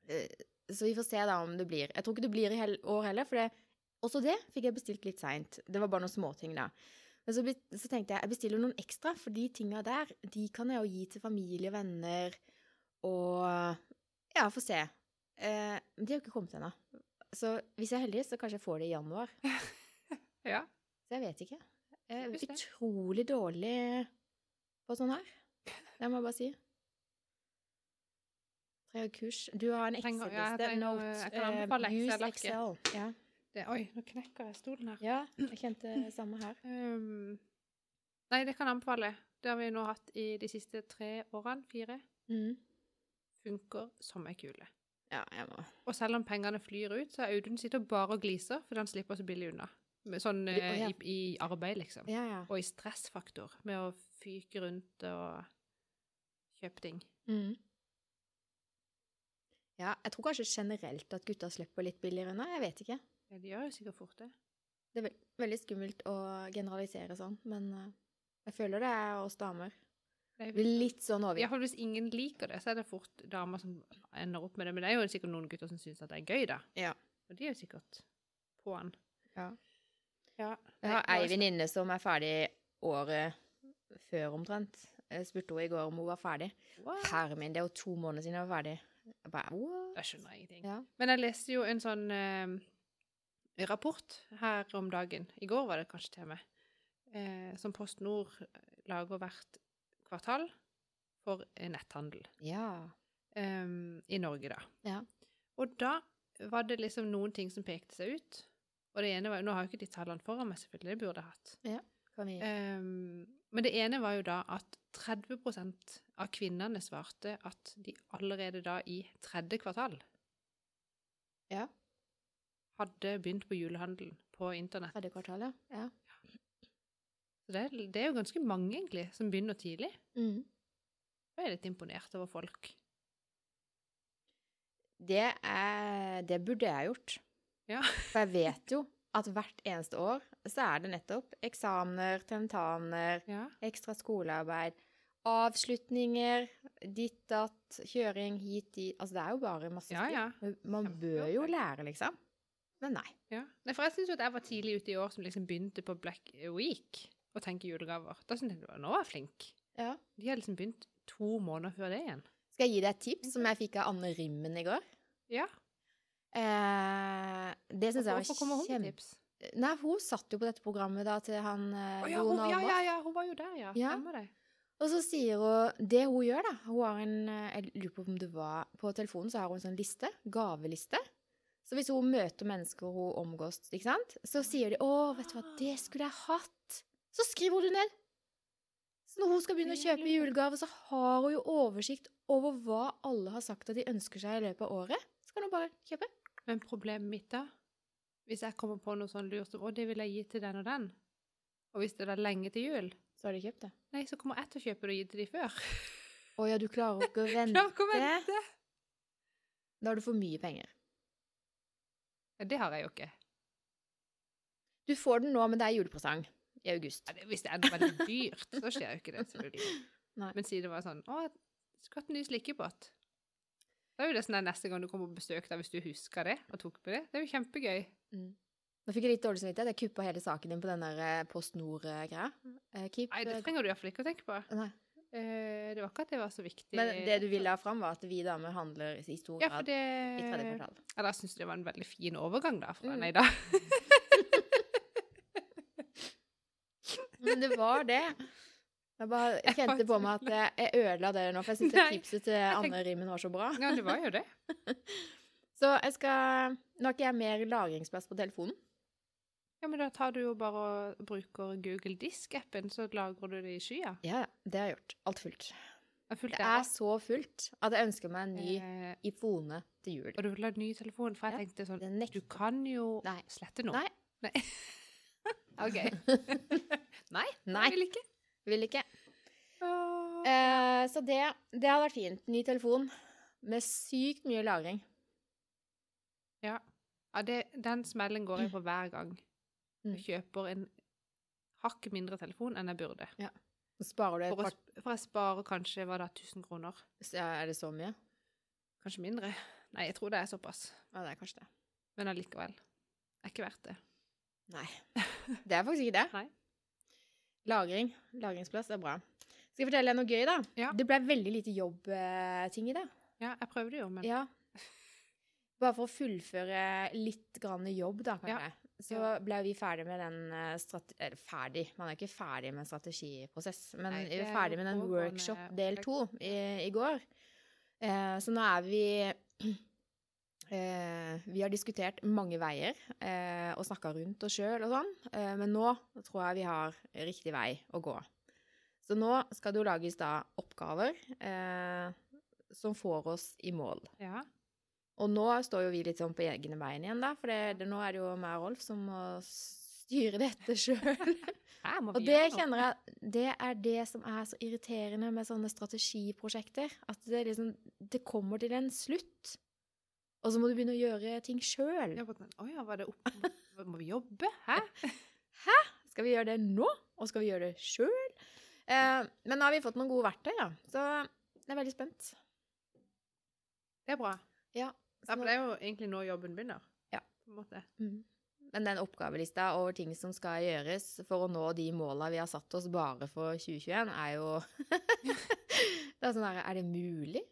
eh, Så vi får se da om det blir. Jeg tror ikke det blir i hel år heller, for det, også det fikk jeg bestilt litt seint. Det var bare noen småting, da. Men så, så tenkte jeg jeg bestiller noen ekstra, for de tinga der, de kan jeg jo gi til familie, venner og Ja, få se. Eh, de har jo ikke kommet ennå. Så hvis jeg er heldig, så kanskje jeg får det i januar. Ja. Så jeg vet ikke. Er utrolig dårlig på sånn her. Det må jeg bare si. Trenger kurs. Du har en Excel-liste. Note. jeg kan eh, anbefale Excel-arket. Excel. Ja. Det, oi, nå knekker jeg stolen her. ja, jeg kjente det samme her. Um, nei, det kan jeg anbefale. Det har vi nå hatt i de siste tre årene. Fire. Mm. Funker som ei kule. Ja, jeg må Og selv om pengene flyr ut, så er Audun sitter bare og gliser, for han slipper så billig unna. Sånn ja. i, i arbeid, liksom. Ja, ja. Og i stressfaktor, med å fyke rundt og kjøpe ting. Mm. Ja, jeg tror kanskje generelt at gutta slipper litt billigere nå. Jeg vet ikke. Ja, de gjør jo sikkert fort det. Det er ve veldig skummelt å generalisere sånn, men uh, jeg føler det er oss damer. Det er litt sånn overgitt. Iallfall hvis ingen liker det, så er det fort damer som ender opp med det. Men det er jo sikkert noen gutter som syns at det er gøy, da. Ja. Og de er jo sikkert på'n. Ja. Ja. Jeg har ei venninne som er ferdig året før omtrent. Jeg spurte henne i går om hun var ferdig. What? Herre min, det er jo to måneder siden jeg var ferdig. Jeg bare, what? Jeg skjønner ingenting. Ja. Men jeg leste jo en sånn eh, rapport her om dagen, i går var det kanskje til meg, eh, som Post Nord lager hvert kvartal for eh, netthandel Ja. eh, i Norge, da. Ja. Og da var det liksom noen ting som pekte seg ut. Og det ene var Nå har jeg ikke de tallene foran meg, selvfølgelig, det burde jeg hatt. Kan vi... Um, men det ene var jo da at 30% av kvinnene svarte at de allerede da i tredje kvartal Ja. hadde begynt på julehandelen på internett. Tredje kvartal, ja. ja. Så det, det er jo ganske mange, egentlig, som begynner tidlig. Mm. Og jeg er litt imponert over folk. Det, er, det burde jeg gjort. Ja. For jeg vet jo at hvert eneste år så er det nettopp eksamener, tentaner, Ja. ekstra skolearbeid, avslutninger, ditt datt, kjøring hit dit Altså det er jo bare masse Ja, ja. styr. Man bør jo lære, liksom. Men nei. ja. Nei, for jeg syns jo at jeg var tidlig ute i år som liksom begynte på Black Week å tenke julegaver. Da syntes jeg nå var jeg flink. Ja. De har liksom begynt to måneder før det igjen. Skal jeg gi deg et tips som jeg fikk av Anne Rimmen i går? Ja. Eh, det syns jeg var kjempe... Nei, hun satt jo på dette programmet da til han Å ja, hun, ja, ja, ja, hun var jo der, ja. Ja. Og så sier hun Det hun gjør, da Hun har en eh, Jeg lurer på om det var På telefonen så har hun en sånn liste. Gaveliste. Så hvis hun møter mennesker hun omgås, ikke sant, så sier de 'Å, vet du hva, det skulle jeg hatt'. Så skriver hun det ned. Så når hun skal begynne å kjøpe julegave, så har hun jo oversikt over hva alle har sagt at de ønsker seg i løpet av året. Så kan hun bare kjøpe. Men problemet mitt da, hvis jeg kommer på noe sånn lurt som 'Å, det vil jeg gi til den og den', og hvis det er lenge til jul, Så har de kjøpt det. nei, så kommer jeg til å kjøpe det og gi til de før. Å ja, du klarer ikke å vente. Klarer ikke å vente. Da har du for mye penger. Ja, det har jeg jo ikke. Du får den nå, men det er julepresang i august. Ja, det, hvis det er noe veldig dyrt, så skjer jo ikke det, selvfølgelig. Nei. Men si det var sånn 'Å, skulle hatt en ny slikkepott'. Da er jo det sånn der neste gang du kommer på besøk, da, hvis du husker det og tok på det. Det er jo kjempegøy. Mm. Nå fikk jeg litt dårlig samvittighet. Jeg kuppa hele saken din på den der eh, Post Nord-greia. Eh, Nei, det trenger du iallfall ikke å tenke på. Nei. Eh, det var ikke at det var så viktig. Men det du ville ha fram, var at vi damer handler i stor Ja, for grad det i tredje kvartal. Ja, da syns jeg det var en veldig fin overgang, da. Fra Mm. Nei da. Men det var det. Jeg bare kjente på meg at jeg- ødela det nå, for jeg syns tipset til Anne Rimmen var så bra. Ja, det var jo det. Så jeg skal Nå har ikke jeg mer lagringsplass på telefonen. Ja, men da tar du jo bare og bruker Google Disk-appen, så lagrer du det i skya. Ja. Det har jeg gjort. Alt fullt. Er fullt Det er så fullt at jeg ønsker meg en ny eh, iPhone til jul. Og du vil ha ny telefon, for jeg Ja, tenkte sånn Du kan jo Nei. slette noe. Nei. Nei. OK. Nei, Nei. jeg vil ikke. Vil ikke. Eh, så det, det hadde vært fint. Ny telefon med sykt mye lagring. Ja, det, den smellen går jeg på hver gang. Mm. Jeg kjøper en hakk mindre telefon enn jeg burde. Ja. sparer du et par for jeg sparer kanskje hva da, 1000 kroner. ja, Er det så mye? Kanskje mindre. Nei, jeg tror det er såpass. Ja, det er kanskje det. Men allikevel. Det er ikke verdt det. Nei. Det er faktisk ikke det. Nei. Lagring. Lagringsplass er bra. Skal jeg fortelle deg noe gøy, da? Ja. Det ble veldig lite jobbting i det. Ja, jeg prøvde jo, men Ja. Bare for å fullføre litt grann jobb, da, kanskje. Så ble vi ferdig med den strategi... strate... Eller ferdig, man er ikke ferdig med en strategiprosess. Men Nei, vi er er ferdig med den workshop del to i, i går. Eh, så nå er vi eh, Vi har diskutert mange veier eh, og snakka rundt oss sjøl og sånn. Eh, men nå tror jeg vi har riktig vei å gå. Så nå skal det jo lages da oppgaver eh, som får oss i mål. ja. Og nå står jo vi litt sånn på egne bein igjen, da, for det, det, nå er det jo meg og Rolf som må styre dette sjøl. Og det kjenner jeg Det er det som er så irriterende med sånne strategiprosjekter. At det liksom Det kommer til en slutt, og så må du begynne å gjøre ting sjøl. Å ja, var det opp... Må, vi jobbe? Hæ? Skal vi gjøre det nå, og skal vi gjøre det sjøl? Eh, men nå har vi fått noen gode verktøy, ja. Så jeg er veldig spent. Det er bra. Ja. Ja, for det er jo egentlig nå jobben begynner. Ja. På en måte. Mm. Men den oppgavelista over ting som skal gjøres for å nå de måla vi har satt oss bare for 2021, er jo Det er sånn her Er det mulig?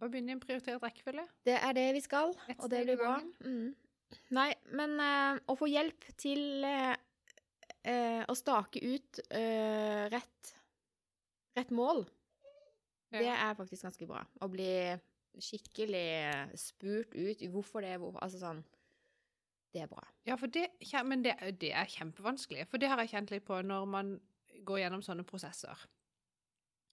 Bare begynne i en prioritert rekkefølge. Det er det vi skal, og det blir bra. Mm. Nei, men uh, å få hjelp til uh, uh, å stake ut rett, rett mål, det er faktisk ganske bra. Å bli skikkelig spurt ut hvorfor det, hvor, altså sånn Det er bra. Ja, for det, men det, det er kjempevanskelig. For det har jeg kjent litt på når man går gjennom sånne prosesser.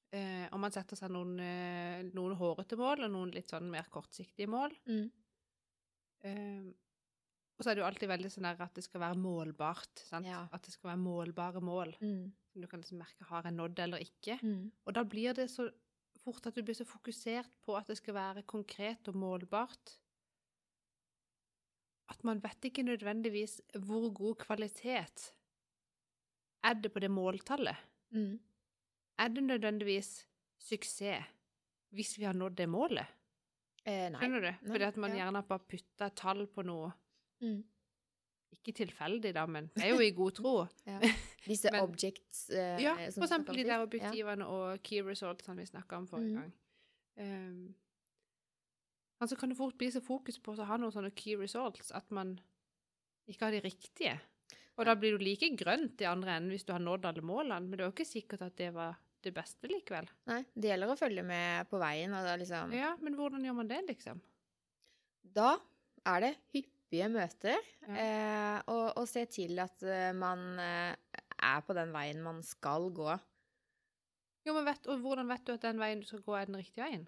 Eh, og man setter seg noen, eh, noen hårete mål og noen litt sånn mer kortsiktige mål. Mm. Eh, og så er det jo alltid veldig sånn at det skal være målbart. Sant? Ja. At det skal være målbare mål. Mm. Som du kan liksom merke har jeg nådd eller ikke. Mm. Og da blir det så fort at du blir så fokusert på at det skal være konkret og målbart, at man vet ikke nødvendigvis hvor god kvalitet er det på det måltallet. Mm. Er det nødvendigvis suksess hvis vi har nådd det målet? Eh, nei. Skjønner du? Nei, Fordi at man ja. gjerne bare putter tall på noe Mm. Ikke tilfeldig, da, men det er jo i god tro. Disse Men- objects eh, Ja, for eksempel de der objektivene objektivene og key results som vi snakka om forrige mm. gang. Um, altså kan det fort bli så fokus på å ha noen sånne key results at man ikke har de riktige. Og da blir du like grønt i andre enden hvis du har nådd alle målene, men det er jo ikke sikkert at det var det beste likevel. Nei, det gjelder å følge med på veien, og da liksom Ja, men hvordan gjør man det, liksom? Da er det hyppige møter, Ja. eh, og, og se til at eh, man eh, er på den veien man skal gå. Jo, men vet, og hvordan vet du at den veien du skal gå, er den riktige veien?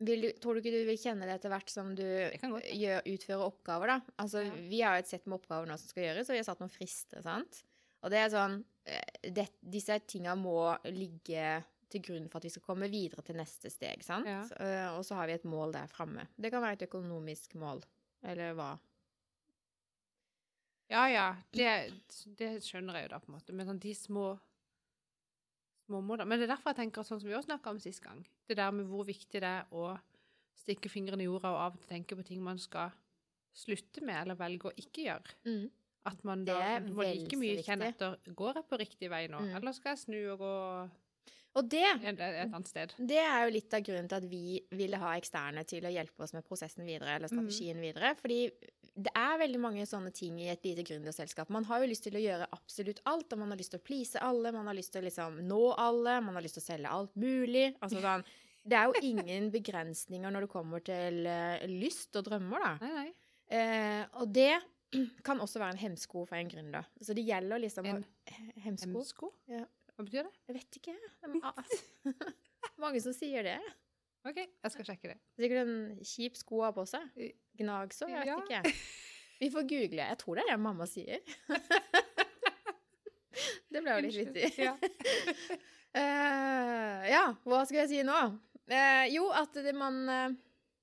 Du, tror du ikke du vil kjenne det etter hvert som du gjør, utfører oppgaver, da? Altså, Ja. vi har jo et sett med oppgaver nå som skal gjøres, og vi har satt noen frister, sant? Og det er sånn det, Disse tinga må ligge til grunn for at vi skal komme videre til neste steg, sant? Ja. Uh, og så har vi et mål der framme. Det kan være et økonomisk mål, eller hva? Ja, ja, det, det skjønner jeg jo da, på en måte. Men sånn de små små måler. Men det er derfor jeg tenker sånn som vi også snakka om sist gang. Det der med hvor viktig det er å stikke fingrene i jorda og av og til tenke på ting man skal slutte med, eller velge å ikke gjøre. Mm. At man da må like mye kjenne etter Går jeg på riktig vei nå, Mm. eller skal jeg snu og gå Og det et, et annet sted? Det er jo litt av grunnen til at vi ville ha eksterne til å hjelpe oss med prosessen videre, eller strategien videre. Fordi det er veldig mange sånne ting i et lite gründerselskap. Man har jo lyst til å gjøre absolutt alt, og man har lyst til å please alle, man har lyst til å liksom nå alle, man har lyst til å selge alt mulig. Altså sånn Det er jo ingen begrensninger når det kommer til eh, lyst og drømmer, da. Nei, nei. Eh, og det kan også være en hemsko for en gründer. Så det gjelder liksom En Hemsko? Hemsko? Ja. Hva betyr det? Jeg vet ikke. Det er mange som sier det. OK, jeg skal sjekke det. Sikkert en kjip sko å ha på seg. Gnagsår, jeg vet Ja. ikke. Vi får google. Jeg tror det er det mamma sier. det ble jo litt vittig. Ja. uh, ja, hva skal jeg si nå? Uh, jo, at det man uh,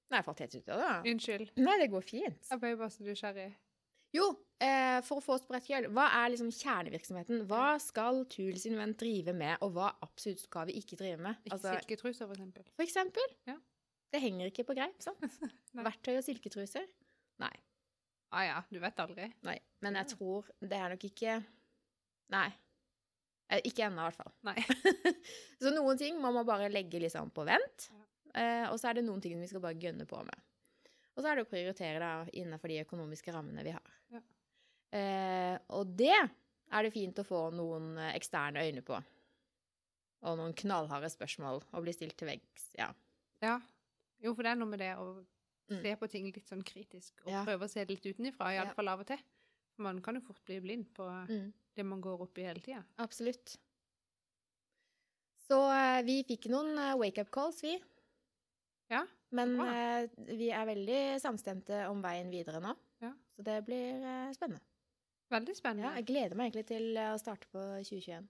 Nei, jeg falt helt ut av det. Unnskyld. Nei, det går fint. Jeg ble bare så nysgjerrig. Jo, eh, for å få oss på rett kjøl, hva er liksom kjernevirksomheten? Hva skal Tools Invent drive med, og hva absolutt skal vi ikke drive med? Ikke Altså, silketruser, for eksempel. for eksempel. Ja. Det henger ikke på greip, sant? Verktøy og silketruser? Nei. Ah ja, du vet aldri. Nei. Men jeg tror det er nok ikke Nei. Eh, Ikke ennå, i hvert fall. Nei. så noen ting man må man bare legge liksom på vent. Ja. Eh, og så er det noen ting vi skal bare gønne på med. Og så er det å prioritere da innenfor de økonomiske rammene vi har. Ja. Eh, og det er det fint å få noen eh, eksterne øyne på. Og noen knallharde spørsmål å bli stilt til veggs. Ja. Ja. Jo, for det er noe med det å Mm. se på ting litt sånn kritisk, og Ja. prøve å se det litt utenifra, Ja. iallfall fall av og til. Man kan jo fort bli blind på Mm. det man går opp i hele tida. Absolutt. Så eh, vi fikk noen eh, wake-up calls, vi. Ja, Men eh, vi er veldig samstemte om veien videre nå. Ja. Så det blir eh, spennende. Veldig Ja, spennende. jeg gleder meg egentlig til å starte på 2021.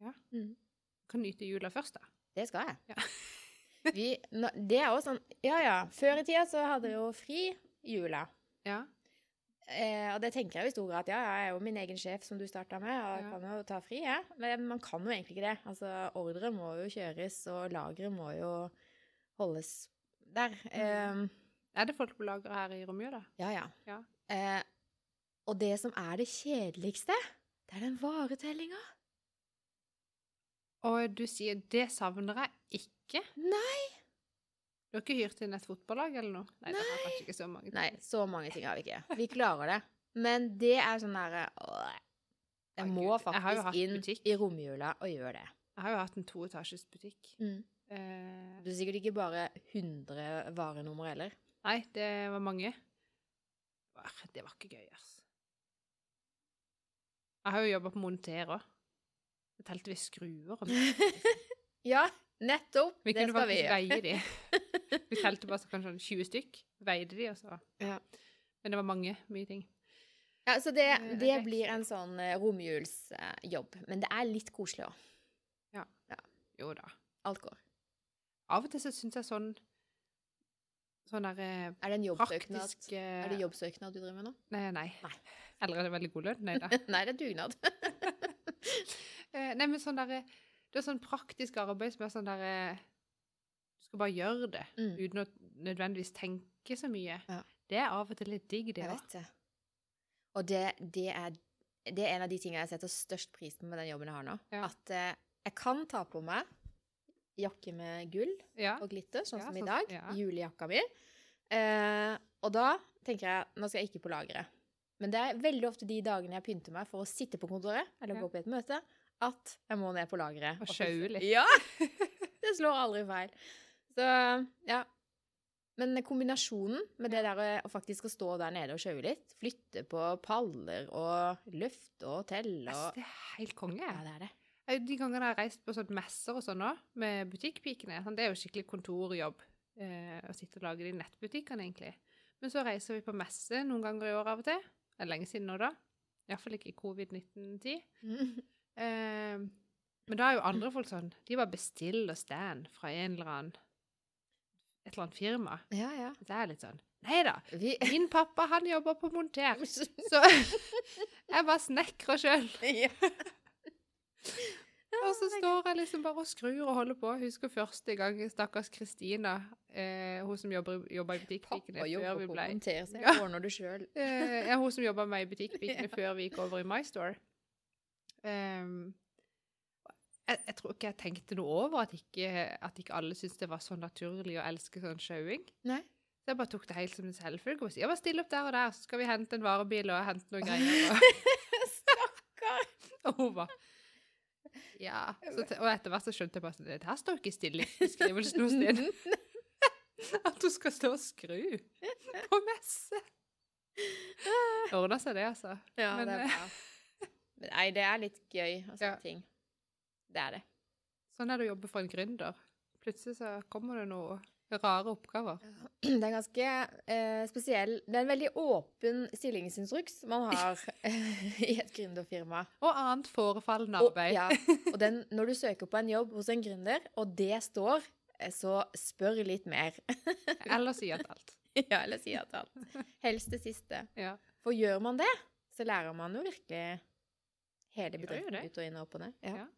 Ja. Mm. Kan nyte jula først, da. Det skal jeg. Ja. vi, nå, det er også sånn Ja ja, før i tida så hadde jeg jo fri jula. Ja. Eh, og det tenker jeg i stor grad. Ja, jeg er jo min egen sjef, som du starta med, og jeg Ja. kan jo ta fri, jeg. Men man kan jo egentlig ikke det. Altså, ordre må jo kjøres, og lageret må jo holdes der. Eh, Er det folk på lageret her i Romjø, da? ja, ja. Ja. Eh, og det som er det kjedeligste, det er den varetellinga. Og du sier 'det savner jeg ikke'? Nei! Du har ikke hyrt inn et fotballag eller noe? Nei, det har ikke så mange. ting. Nei, så mange ting har vi ikke. Vi klarer det. Men det er sånn derre Jeg må faktisk jeg inn butikk. i romjula og gjøre det. Jeg har jo hatt en toetasjes butikk. Mm. Eh, Det er sikkert ikke bare 100 varenummer heller. nei, det var mange. Det var ikke gøy, ass. Jeg har jo jobba på monter òg. Så telte vi skruer. Og Ja, nettopp! vi det kunne skal vi faktisk gjøre. veie de. Vi telte bare så kanskje sånn 20 stykk. Veide de, og så Ja. Men det var mange. Mye ting. Ja, så det, det blir en sånn eh, romjulsjobb. Men det er litt koselig òg. Jo da. Alt går. Av og til så syns jeg sånn Sånn der eh, Er det en jobbsøknad? eh, Er det jobbsøknad du driver med nå? Nei, nei. Nei. Eller er det veldig god lønn? Nei da. Nei, det er dugnad. Eh, nei, men sånn derre Det er sånn praktisk arbeid som er sånn derre Du skal bare gjøre det Mm. uten å nødvendigvis tenke så mye. Ja. Det er av og til litt digg, det òg. Og det, det, er, det er en av de tingene jeg setter størst pris på med den jobben jeg har nå. Ja. At eh, jeg kan ta på meg jakke med gull Ja. og glitter, sånn som i sånn- dag. ja. Julejakka mi. Eh, og da tenker jeg nå skal jeg ikke på lageret. Men det er veldig ofte de dagene jeg pynter meg for å sitte på kontoret eller Ja. gå på et møte, at jeg må ned på lageret. Og sjaue litt. Ja! Det slår aldri feil. Så ja. Men kombinasjonen med det der å faktisk å stå der nede og sjaue litt, flytte på paller og løfte og telle og altså, det er helt konge. Ja, det er det. Eh, De gangene jeg har reist på sånn messer og sånn òg, med butikkpikene sånn, Det er jo skikkelig kontorjobb eh, å sitte og lage de nettbutikkene, egentlig. Men så reiser vi på messe noen ganger i år av og til. Det er lenge siden nå, da. Iallfall ikke i covid-19-tid. Eh, men da er jo andre folk sånn De bare bestiller stand fra en eller annen et eller annet firma. Ja, ja. Det er litt sånn Nei da. Vi Min pappa, han jobber på monter. Så jeg bare snekrer sjøl. ja. Og så står jeg liksom bare og skrur og holder på. Jeg husker første gang stakkars Kristina, eh, hun som jobber, jobba i butikkpikene før vi ble seg. Ja. Ordner du sjøl. eh, hun som jobba med i butikkpikene før vi gikk over i MyStore. Um, jeg, jeg tror ikke jeg tenkte noe over at ikke, at ikke alle syntes det var så naturlig å elske sånn sjauing. Så jeg bare tok det helt som en selvfølge. og sa, Ja, bare still opp der og der, så skal vi hente en varebil og hente noen greier. Og, og hun var Ja. Så, og etter hvert så skjønte jeg bare at det her står ikke i stillingsbeskrivelsen noe sted. At hun skal stå og skru på messe. Ordna seg det, altså. Ja, Men, det er eh, bra. Men Nei, det er litt gøy og sånne Ja. ting. Det er det. Sånn er det å jobbe for en gründer. Plutselig så kommer det noen rare oppgaver. Det er ganske eh, spesiell Det er en veldig åpen stillingsinstruks man har i et gründerfirma. Og annet forefallende Og, arbeid. ja, og den, når du søker på en jobb hos en gründer, og det står, eh, så spør litt mer. Eller si at alt. ja, eller si at alt. Helst det siste. Ja. For gjør man det, så lærer man jo virkelig hele bedriften ut og inn og opp og ned. Ja. Ja.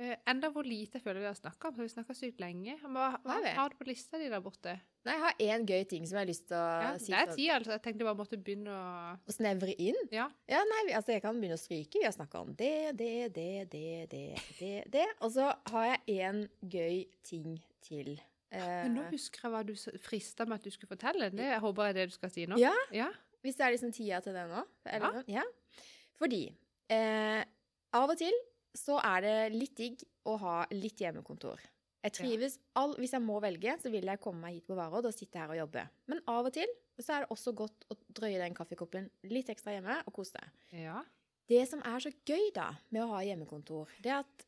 Eh, enda hvor lite jeg føler vi har snakka om, så vi snakka sykt lenge. Hva, hva Har du på lista di der borte? Nei, jeg har én gøy ting som jeg har lyst til å Ja, si det er sånn, tid, altså. Jeg tenkte jeg bare måtte begynne å å snevre inn. Ja. Ja, nei, altså jeg kan begynne å stryke. Vi har snakka om det, det, det, det, det, det, det. Og så har jeg én gøy ting til. Uh, Men nå husker jeg hva du frista med at du skulle fortelle. Det jeg håper jeg er det du skal si nå. Ja. ja. Hvis det er liksom tida til det nå? Eller, Ja. ja. Fordi eh, av og til så er det litt digg å ha litt hjemmekontor. Jeg trives all, Hvis jeg må velge, så vil jeg komme meg hit på Varodd og sitte her og jobbe. Men av og til så er det også godt å drøye den kaffekoppen litt ekstra hjemme og kose deg. Ja. Det som er så gøy da med å ha hjemmekontor, det er at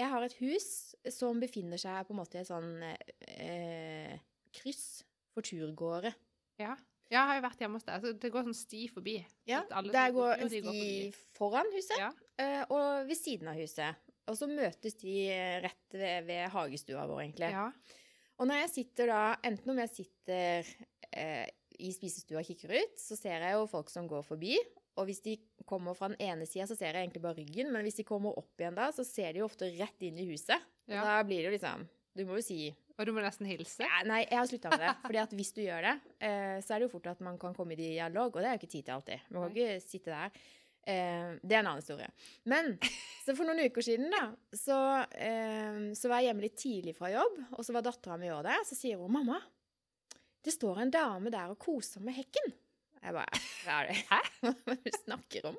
jeg har et hus som befinner seg på en måte i et sånn eh, kryss for turgåere. ja. Ja, jeg har jo vært hjemme hos deg. så Det går sånn sti forbi. Ja, Der går en sti går foran huset, Ja. eh, og ved siden av huset. Og så møtes de rett ved, ved hagestua vår, egentlig. ja. Og når jeg sitter da, enten om jeg sitter eh, i spisestua og kikker ut, så ser jeg jo folk som går forbi. Og hvis de kommer fra den ene sida, så ser jeg egentlig bare ryggen. Men hvis de kommer opp igjen da, så ser de jo ofte rett inn i huset. Og Ja. da blir det jo liksom Du må jo si Og du må nesten hilse. Nei, jeg har slutta med det. fordi at hvis du gjør det, eh, så er det jo fort at man kan komme i dialog, og det er jo ikke tid til alltid. Man kan ikke sitte der. Eh, det er en annen historie. Men så for noen uker siden, da, så, eh, så var jeg hjemme litt tidlig fra jobb, og så var dattera mi òg der. Så sier hun 'mamma, det står en dame der og koser med hekken'. Jeg bare Hva er det? Hæ? Hva du snakker om?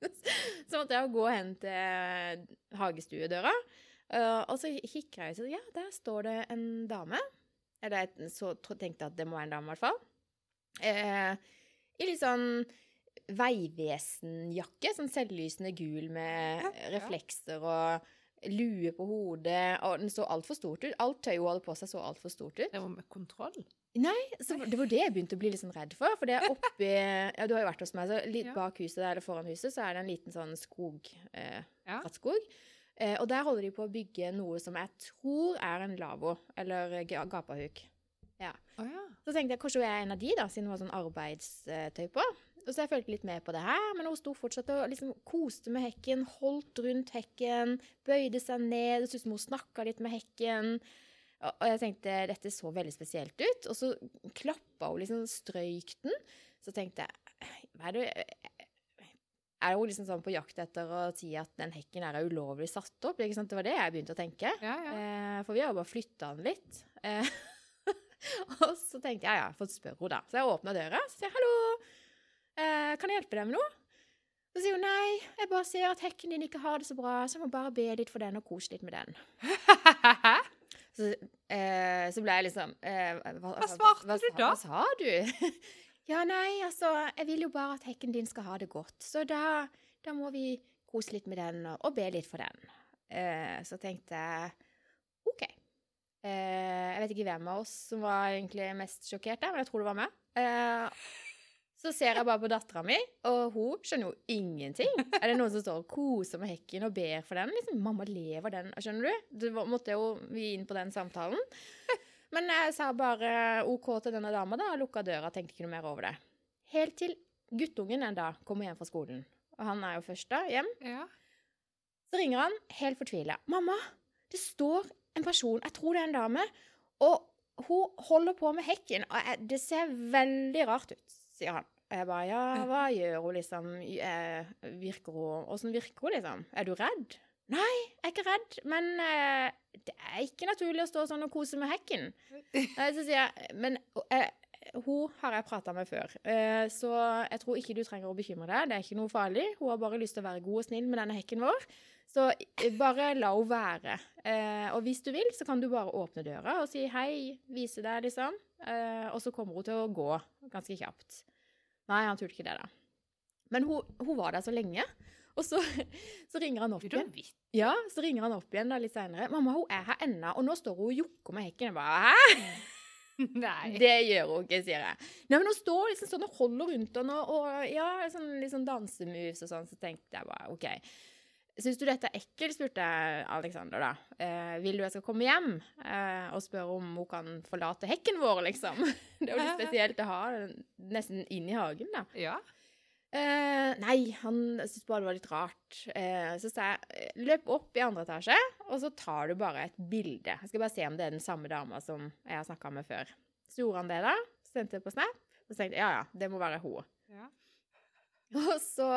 Så måtte jeg gå hen til hagestuedøra, eh, og så kikker jeg og ja, der står det en dame. Eller jeg så tenkte jeg at det må være en dame, i hvert fall. Uh, I litt sånn Vegvesenjakke, sånn selvlysende gul med Ja, ja. reflekser og lue på hodet. Og den så altfor stort ut. Alt tøyet hun hadde på seg, så altfor stort ut. Det var med kontroll. Så det var det jeg begynte å bli litt sånn redd for. For det er oppi Ja, du har jo vært hos meg, så litt bak huset der, eller foran huset, så er det en liten sånn skog. Eh, Ja. Eh, og der holder de på å bygge noe som jeg tror er en lavvo, eller gapahuk. gapahuk. Oh, ja. Så tenkte jeg kanskje hun er en av de, da, siden hun har sånn arbeidstøy på. Og så jeg fulgte litt med på det her, men hun sto fortsatt og liksom koste med hekken, holdt rundt hekken, bøyde seg ned, det så ut som hun snakka litt med hekken. Og jeg tenkte dette så veldig spesielt ut. Og så klappa hun liksom, strøyk den. Så tenkte jeg hva er det Er hun liksom sånn på jakt etter å si at den hekken her er ulovlig satt opp? Ikke sant? Det var det jeg begynte å tenke. Ja, ja. Eh, for vi har jo bare flytta den litt. Eh, og så tenkte jeg ja, jeg får spørre henne, da. Så jeg åpna døra og sier hallo, eh, kan jeg hjelpe deg med noe? Så sier hun nei, jeg bare ser at hekken din ikke har det så bra, så jeg må bare be litt for den og kose litt med den. Så, eh, så ble jeg liksom eh, hva, Hva svarte hva, du sa- da? Hva sa du? ja, nei, altså, jeg vil jo bare at hekken din skal ha det godt, så da, da må vi kose litt med den og, be litt for den. Eh, så tenkte jeg OK. Eh, jeg vet ikke hvem av oss som var egentlig mest sjokkert der, men jeg tror det var meg. Eh, så ser jeg bare på dattera mi, og hun skjønner jo ingenting. Er det noen som står og koser med hekken og ber for den? Liksom, Mamma lever den, skjønner du? Det måtte jo vi inn på den samtalen. Men jeg sa bare OK til denne dama, da, og lukka døra, tenkte ikke noe mer over det. Helt til guttungen en dag kommer hjem fra skolen, og han er jo først da hjem. ja. Så ringer han helt fortvila. 'Mamma, det står en person, jeg tror det er en dame, og hun holder på med hekken.' Og jeg, 'Det ser veldig rart ut', sier han. Og jeg bare 'Ja, hva gjør hun, liksom? Eh, virker hun Åssen virker hun, liksom? Er du redd?' 'Nei, jeg er ikke redd, men eh, det er ikke naturlig å stå sånn og kose med hekken.' Så sier jeg 'Men eh, hun har jeg prata med før, eh, så jeg tror ikke du trenger å bekymre deg. Det er ikke noe farlig. Hun har bare lyst til å være god og snill med denne hekken vår. Så eh, bare la henne være. Eh, og hvis du vil, så kan du bare åpne døra og si hei, vise deg, liksom. Eh, og så kommer hun til å gå ganske kjapt. Nei, han turte ikke det, da. Men hun, hun var der så lenge. Og så, så ringer han opp igjen. Ja, så ringer han opp igjen da litt seinere. 'Mamma, hun er her ennå, og nå står hun og jokker med hekken.' Jeg bare 'hæ?' Nei. Det gjør hun ikke, sier jeg. Nei, men hun står liksom sånn og holder rundt henne, og, og ja, sånn, litt sånn dansemoves og sånn, så tenkte jeg bare OK. Syns du dette er ekkelt, spurte jeg Alexander, da. Eh, vil du jeg skal komme hjem eh, og spørre om hun kan forlate hekken vår, liksom? Det er jo litt spesielt å ha den nesten inn i hagen, da. Ja. Eh, nei, han syntes bare det var litt rart. Eh, så sa jeg eh, løp opp i andre etasje, og så tar du bare et bilde. Jeg skal bare se om det er den samme dama som jeg har snakka med før. Så gjorde han det, da. Sendte det på Snap. Og så tenkte jeg ja, ja, det må være hun. Ja. Og så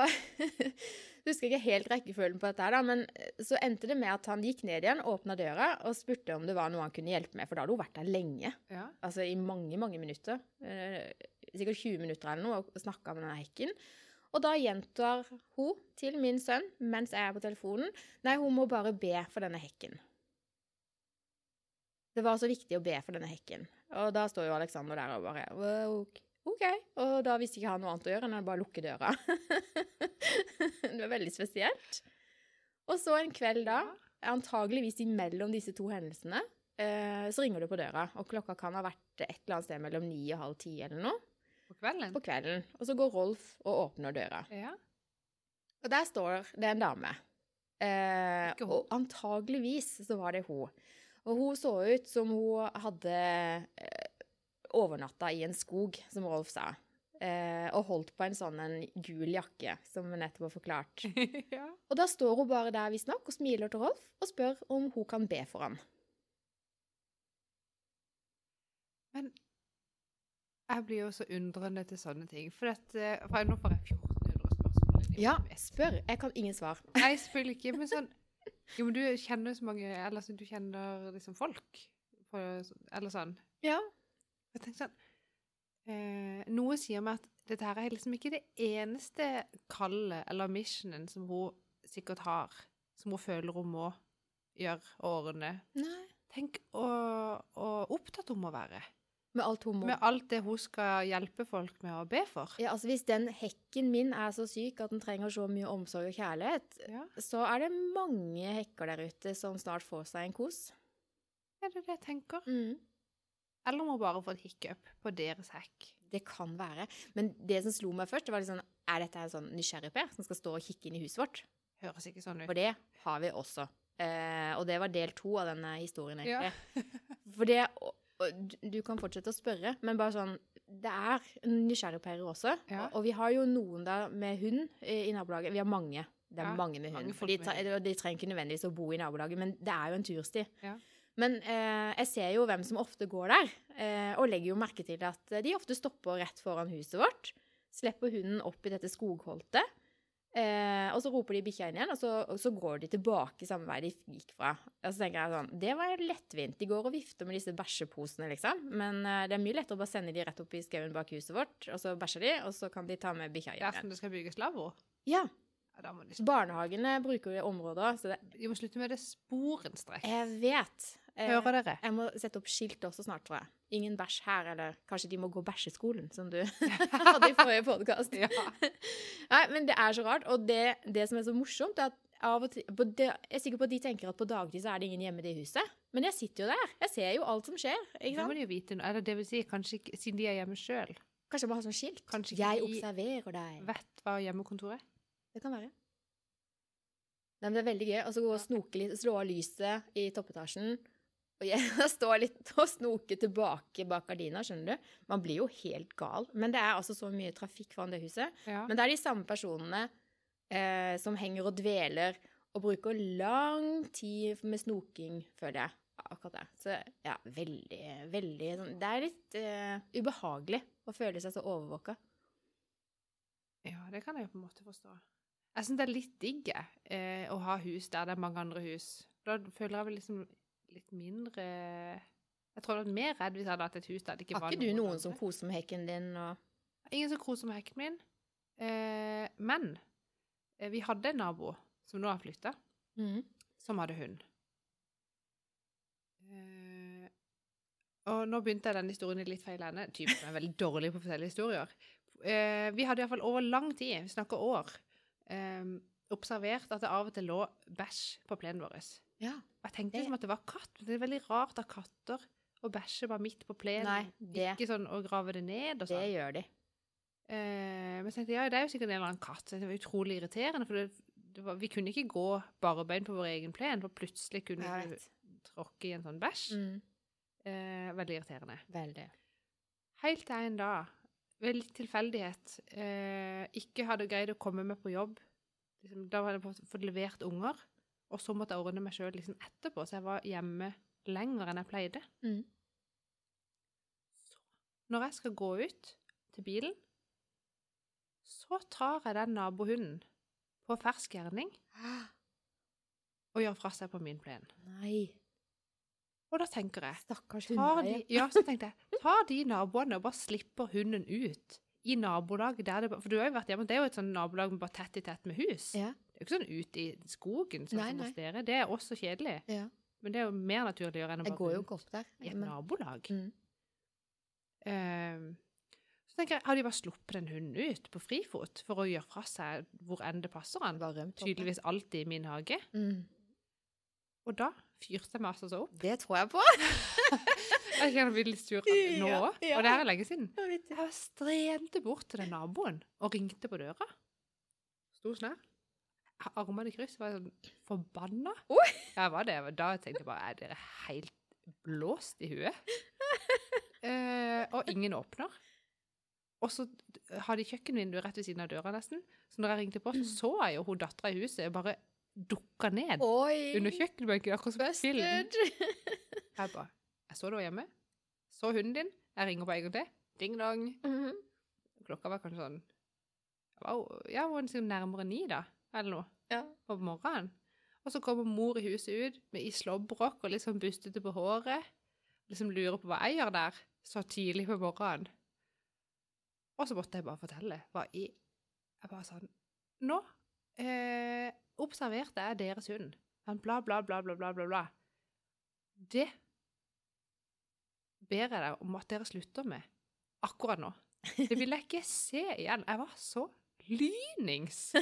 husker jeg ikke helt rekkefølgen på dette, her da, men så endte det med at han gikk ned igjen, åpna døra og spurte om det var noe han kunne hjelpe med, for da hadde hun vært der lenge. Ja. Altså i mange, mange minutter. Eh, sikkert 20 minutter eller noe, og snakka med denne hekken. Og da gjentar hun til min sønn mens jeg er på telefonen Nei, hun må bare be for denne hekken. Det var så viktig å be for denne hekken. Og da står jo Alexander der og bare «Wow, OK. Og da visste ikke han noe annet å gjøre enn å bare lukke døra. det var veldig spesielt. Og så en kveld da, antageligvis imellom disse to hendelsene, eh, så ringer det på døra. Og klokka kan ha vært et eller annet sted mellom ni og halv ti eller noe På kvelden? på kvelden. Og så går Rolf og åpner døra. Ja. Og der står det en dame. Eh, og antageligvis så var det hun. Og hun så ut som hun hadde eh, overnatta i en skog, som Rolf sa. Eh, og holdt på en sånn en gul jakke, som nettopp har forklart. ja. Og da står hun bare der visstnok og smiler til Rolf og spør om hun kan be for ham. Men jeg blir jo så undrende til sånne ting. For, at, eh, for nå får jeg 1400 spørsmål. Ja, jeg spør. Jeg kan ingen svar. Nei, selvfølgelig ikke. Men sånn Jo, men du kjenner så mange Eller så du kjenner liksom folk. På, eller sånn. Ja. Jeg tenker sånn eh, Noe sier meg at dette her er liksom ikke det eneste kallet eller missionen som hun sikkert har, som hun føler hun må gjøre og ordne. Nei. Tenk å opptatt hun må være. Med alt hun må. Med alt det hun skal hjelpe folk med å be for. Ja, altså Hvis den hekken min er så syk at den trenger så mye omsorg og kjærlighet, Ja, så er det mange hekker der ute som snart får seg en kos. er det det jeg tenker? Mm. Eller må bare få et hiccup på deres hekk. Det kan være. Men det som slo meg først, det var sånn Er dette en sånn nysgjerrig-Per som skal stå og kikke inn i huset vårt? Høres ikke sånn ut. For det har vi også. Eh, og det var del to av denne historien, Ja. egentlig. For det du- kan fortsette å spørre, men bare sånn Det er nysgjerrigpærer også. Ja. Og, og vi har jo noen der med hund i, nabolaget. Vi har mange. Det er Ja, mange med hund. Mange de, med de trenger ikke nødvendigvis å bo i nabolaget, men det er jo en tursti. Ja. Men eh, jeg ser jo hvem som ofte går der, eh, og legger jo merke til at de ofte stopper rett foran huset vårt. Slipper hunden opp i dette skogholtet. Eh, og så roper de bikkja inn igjen, og så, og så går de tilbake samme vei de gikk fra. Og så tenker jeg sånn, Det var lettvint. De går og vifter med disse bæsjeposene, liksom. Men eh, det er mye lettere å bare sende de rett opp i skauen bak huset vårt, og så bæsjer de, og så kan de ta med bikkja igjen. som igjen. det skal bygges lavvo. Ja. Ja, Barnehagene bruker jo områder, så det, de må slutte med det sporenstrekk. jeg vet. Eh, Hører dere? Jeg må sette opp skilt også snart, tror jeg. Ingen bæsj her, eller kanskje de må gå bæsjeskolen, som du hadde i forrige podkast. Ja. Nei, men det er så rart. Og det, det som er så morsomt, er at av og til det, Jeg er sikker på at de tenker at på dagtid så er det ingen hjemme i det huset. Men jeg sitter jo der. Jeg ser jo alt som skjer. ikke Da må sant? de jo vite noe. Eller det vil si, kanskje ikke, siden de er hjemme sjøl, Kanskje jeg må ha sånn skilt. Kanskje ikke jeg observerer deg. vet hva hjemmekontor er. Det kan være. Nei, men det er veldig gøy. Og så gå og snoke litt, slå av lyset i toppetasjen. Og jeg står litt og snoker tilbake bak gardina, skjønner du. Man blir jo helt gal. Men det er altså så mye trafikk foran det huset. Ja. Men det er de samme personene eh, som henger og dveler og bruker lang tid med snoking, føler jeg. Akkurat det. Så ja, veldig, veldig sånn Det er litt eh, ubehagelig å føle seg så overvåka. ja, det kan jeg jo på en måte forstå. Jeg syns det er litt digg eh, å ha hus der det er mange andre hus. Da føler jeg vel liksom litt mindre Jeg tror jeg hadde vært mer redd hvis jeg hadde hatt et hus der det ikke Har var ikke du noen som koser med hekken din og Ingen som koser med hekken min. Eh, men eh, vi hadde en nabo som nå har flytta, mm. som hadde hund. Eh, og nå begynte jeg den historien i litt feil ende. Typen er veldig dårlig på å fortelle historier. Eh, vi hadde iallfall over lang tid, vi snakker år, eh, observert at det av og til lå bæsj på plenen vår. Ja. Og Jeg tenkte Det- liksom at det var katt. men Det er veldig rart at katter å bæsjer bare midt på plenen. Det, Ikke sånn å grave det ned og det sånn. gjør de. Eh, men jeg tenkte ja, det er jo sikkert en eller annen katt. Det var utrolig irriterende, for det, det var, vi kunne ikke gå barbeint på vår egen plen, for plutselig kunne du tråkke i en sånn bæsj. Mm. Eh, veldig irriterende. Veldig. Helt til en dag ved litt tilfeldighet eh, ikke hadde greid å komme meg på jobb. Liksom, da hadde jeg fått, fått levert unger, og så måtte jeg ordne meg sjøl liksom etterpå, så jeg var hjemme lenger enn jeg pleide. Mm. Når jeg skal gå ut til bilen, så tar jeg den nabohunden på fersk gjerning og gjør fra seg på min plen. Nei. Og da tenker jeg Stakkars tar de, ja, så tenkte jeg, tar de naboene og bare slipper hunden ut i nabolaget der det For du har jo vært hjemme, det er jo et sånt nabolag bare tett i tett med hus. Ja. Det er jo ikke sånn ute i skogen sånn Nei, som hos dere. Det er også kjedelig. ja. Men det er jo mer naturlig å gjøre enn å bare Jeg går jo godt der. i et nabolag. Mm. Uh, så tenker jeg, har de bare sluppet den hunden ut på frifot for å gjøre fra seg hvor enn det passer han? Tydeligvis alltid i min hage. Mm. Og da fyrte jeg meg altså så opp. Det tror jeg på. Jeg kan bli litt sur nå Ja, òg, ja. og det her er lenge siden. Jeg strente bort til den naboen og ringte på døra. Sto sånn her. Armene i kryss. Var jeg sånn forbanna. Ja, jeg var det. Da tenkte jeg bare Er dere helt blåst i huet? eh, og ingen åpner. Og så har de kjøkkenvinduet rett ved siden av døra, nesten. Så når jeg ringte på, så jeg jo hun dattera i huset bare dukka ned Oi! under kjøkkenbenken, akkurat som på film. Jeg bare Jeg så du var hjemme. Så hunden din. Jeg ringer på en gang til. Ding dong. Mhm. Klokka var kanskje sånn jeg var, hun var liksom nærmere ni, da, eller noe, Ja. på morgenen. Og så kommer mor i huset ut med i slåbrok og liksom bustete på håret. Liksom lurer på hva jeg gjør der så tidlig på morgenen. Og så måtte jeg bare fortelle hva i Jeg bare sånn Nå eh, observerte jeg deres hund. Han bla, bla, bla, bla, bla, bla, bla. Det ber jeg deg om at dere slutter med akkurat nå. Det vil jeg ikke se igjen. Jeg var så lynings.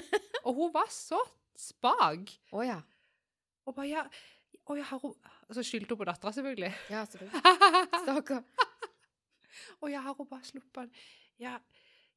Og hun var så spak. Å ja. Og bare ja, oh, ja, har hun Og så skyldte hun på dattera, selvfølgelig. Ja, selvfølgelig. Stakkar. Å ja, har hun bare sluppet den? Ja,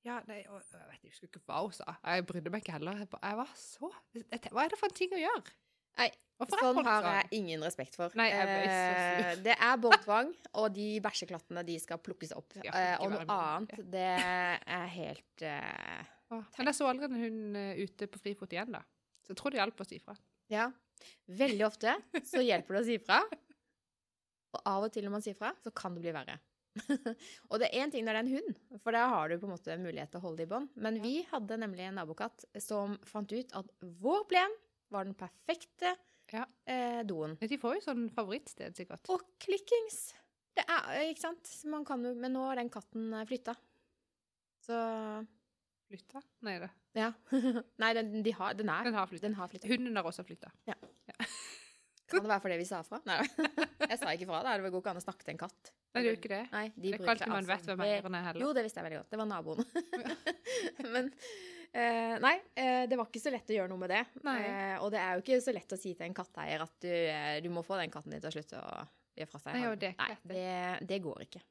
ja, nei, og, jeg vet jeg husker ikke hva hun sa. Jeg brydde meg ikke heller. Jeg, jeg var så jeg, Hva er det for en ting å gjøre? Nei, Sånn har jeg ingen respekt for. Nei, jeg ble så sur. Eh, det er båndtvang, og de bæsjeklattene de skal plukkes opp. Ja, Eh, og noe annet, det er helt eh, Åh, Men jeg så aldri en hund eh, ute på frifot igjen, da. Så jeg tror det hjalp å si ifra. Ja. Veldig ofte så hjelper det å si fra. Og av og til når man sier fra, så kan det bli verre. og det er én ting når det er en hund, for da har du på en måte mulighet til å holde det i bånd. Men vi hadde nemlig en nabokatt som fant ut at vår plen var den perfekte Ja. eh, doen. De får jo sånn favorittsted, sikkert. Og klikkings! Det er, ikke sant? Man kan jo, men nå har den katten flytta. Så Flytta? Nei det. Ja. Nei, den, de har, den er Den har flytta. Hunden har også flytta. Kan det være fordi vi sa fra? Nei, jeg sa ikke fra. da. Det går ikke an å snakke til en katt. Nei, det gjør ikke det. Nei, de Det kan ikke man altså vet hvem ve- eieren er heller. Jo, det visste jeg veldig godt. Det var naboen. Men uh, nei, uh, det var ikke så lett å gjøre noe med det. Eh, og det er jo ikke så lett å si til en katteeier at du, du må få den katten din til å slutte å gjøre fra seg. Nei, jo, det nei, det, det går ikke.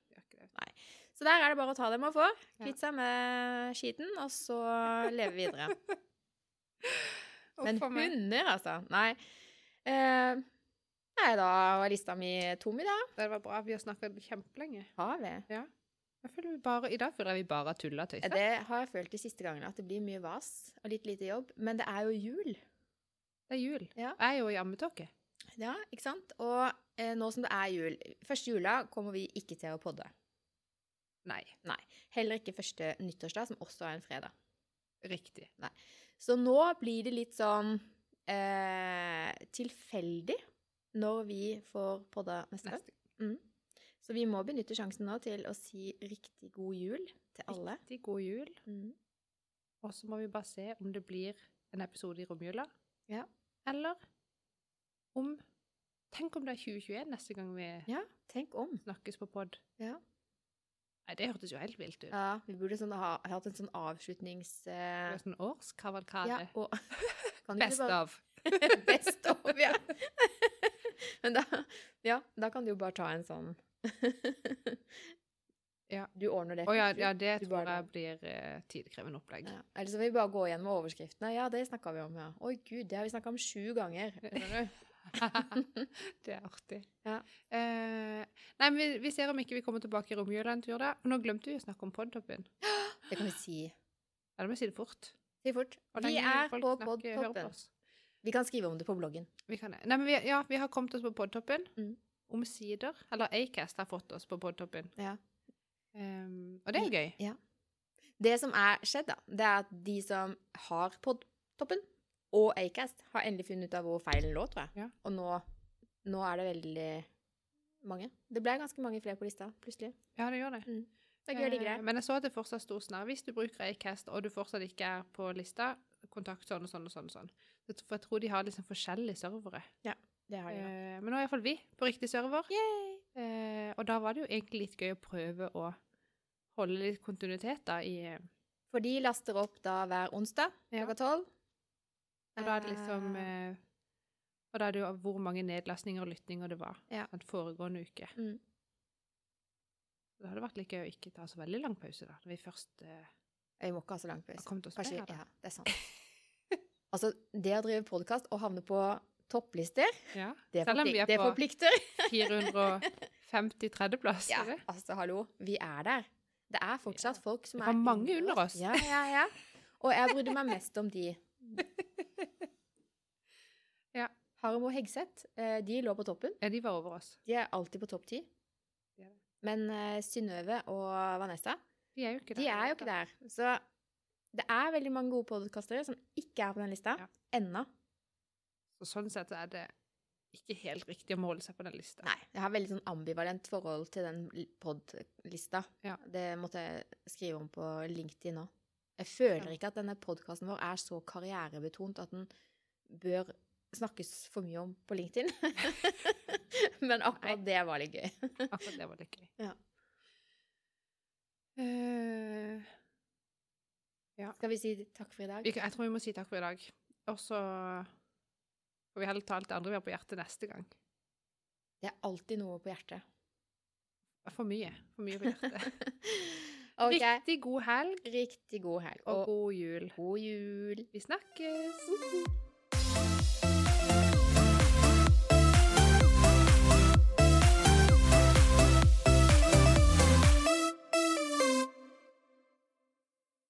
Så der er det bare å ta det man får, Ja. kvitte seg med skiten, og så leve videre. Men hunder, altså. Nei. Eh, nei, da var lista mi tom i dag. Det var bra. Vi har snakka kjempelenge. Har vi? Vi bare, I dag føler jeg vi bare tuller og tøyser. Det har jeg følt de siste gangene, at det blir mye vas og litt lite jobb. Men det er jo jul. Det er jul. Ja. Jeg er jo i ammetåke. Ja, ikke sant? Og eh, nå som det er jul Første jula kommer vi ikke til å podde. Nei, Heller ikke første nyttårsdag, som også er en fredag. riktig. Så nå blir det litt sånn eh, tilfeldig når vi får podda neste gang. Mm. Så vi må benytte sjansen nå til å si riktig god jul til alle. Riktig god jul. Mm. Og så må vi bare se om det blir en episode i romjula. Ja. Eller om Tenk om det er 2021 neste gang vi Ja, snakkes på pod. Ja. Nei, det hørtes jo helt vilt ut. Ja, vi burde sånn ha, hatt en sånn avslutnings... Er sånn årskavalkade. ja, og Best bare- av. Best of, ja. Men da, ja, da kan du jo bare ta en sånn Ja. Du ordner det. Å ja, ja, det tror bare- jeg blir eh, tidkrevende opplegg. Ja. Eller så vil vi bare gå igjen med overskriftene. Ja, det snakka vi om, ja. Oi, gud, det har vi snakka om sju ganger. Det er artig. Ja. Eh, nei, men vi, vi ser om ikke vi kommer tilbake i romjula en tur, da. Nå glemte vi å snakke om podtoppen. Det kan vi si. Ja, da må vi si det fort. Si fort. Vi er på podtoppen. Vi kan skrive om det på bloggen. Vi kan. Nei, men vi, ja, vi har kommet oss på podtoppen. Mm. Omsider. Eller Acast har fått oss på podtoppen. Ja. Um, og det er jo gøy. Det som er skjedd, da, det er at de som har podtoppen og Acast, har endelig funnet ut av hvor feilen lå, tror jeg. Ja. Og nå, nå er det veldig mange. Det ble ganske mange flere på lista, plutselig. Ja, det gjør det. Det er gøy, Eh, greier. Men jeg så at det fortsatt sto sånn her. Hvis du bruker Acast og du fortsatt ikke er på lista, kontakt sånn og sånn og sånn. og sånn. For jeg tror de har liksom forskjellige servere. Ja, Det har de. ja. Eh, men nå er iallfall vi på riktig server. Yay! Eh, og da var det jo egentlig litt gøy å prøve å holde litt kontinuitet da i eh, For de laster opp da hver onsdag Ja. klokka tolv. Og da er det liksom eh, Og da er det jo hvor mange nedlastninger og lyttinger det var Ja. den foregående uke. Mm. Det hadde vært litt gøy å ikke ta så veldig lang pause, da. Når vi først eh, Vi må ikke ha så lang pause. Kanskje, her, ja, det er sant. altså, det å drive podkast og havne på topplister, Ja. det, Selv om vi er det på forplikter. 450 tredjeplass, Ja, altså, hallo. Vi er der. Det er fortsatt folk som Det er var mange under oss. Ja, ja, ja. Og jeg brydde meg mest om de. Ja. Harem og Hegseth, eh, de lå på toppen. Ja, de var over oss. De er alltid på topp ti. Det. Men uh, Synnøve og Vanessa, De er jo ikke der. de er jo ikke der. Så det er veldig mange gode podkastere som ikke er på den lista Ja. ennå. Så sånn sett er det ikke helt riktig å måle seg på den lista. Nei, jeg har veldig sånn ambivalent forhold til den pod-lista. Ja. Det måtte jeg skrive om på LinkedIn nå. Jeg føler ikke at denne podkasten vår er så karrierebetont at den bør snakkes for mye om på LinkedIn. Men akkurat det var litt gøy. Akkurat det var litt gøy. Ja. Eh, Skal vi si takk for i dag? jeg tror vi må si takk for i dag. Og så får vi heller ta alt det andre vi har på hjertet neste gang. Det er alltid noe på hjertet. For mye. For mye på hjertet. Ok, Riktig god helg riktig god helg. og Og god jul. god jul. Vi snakkes!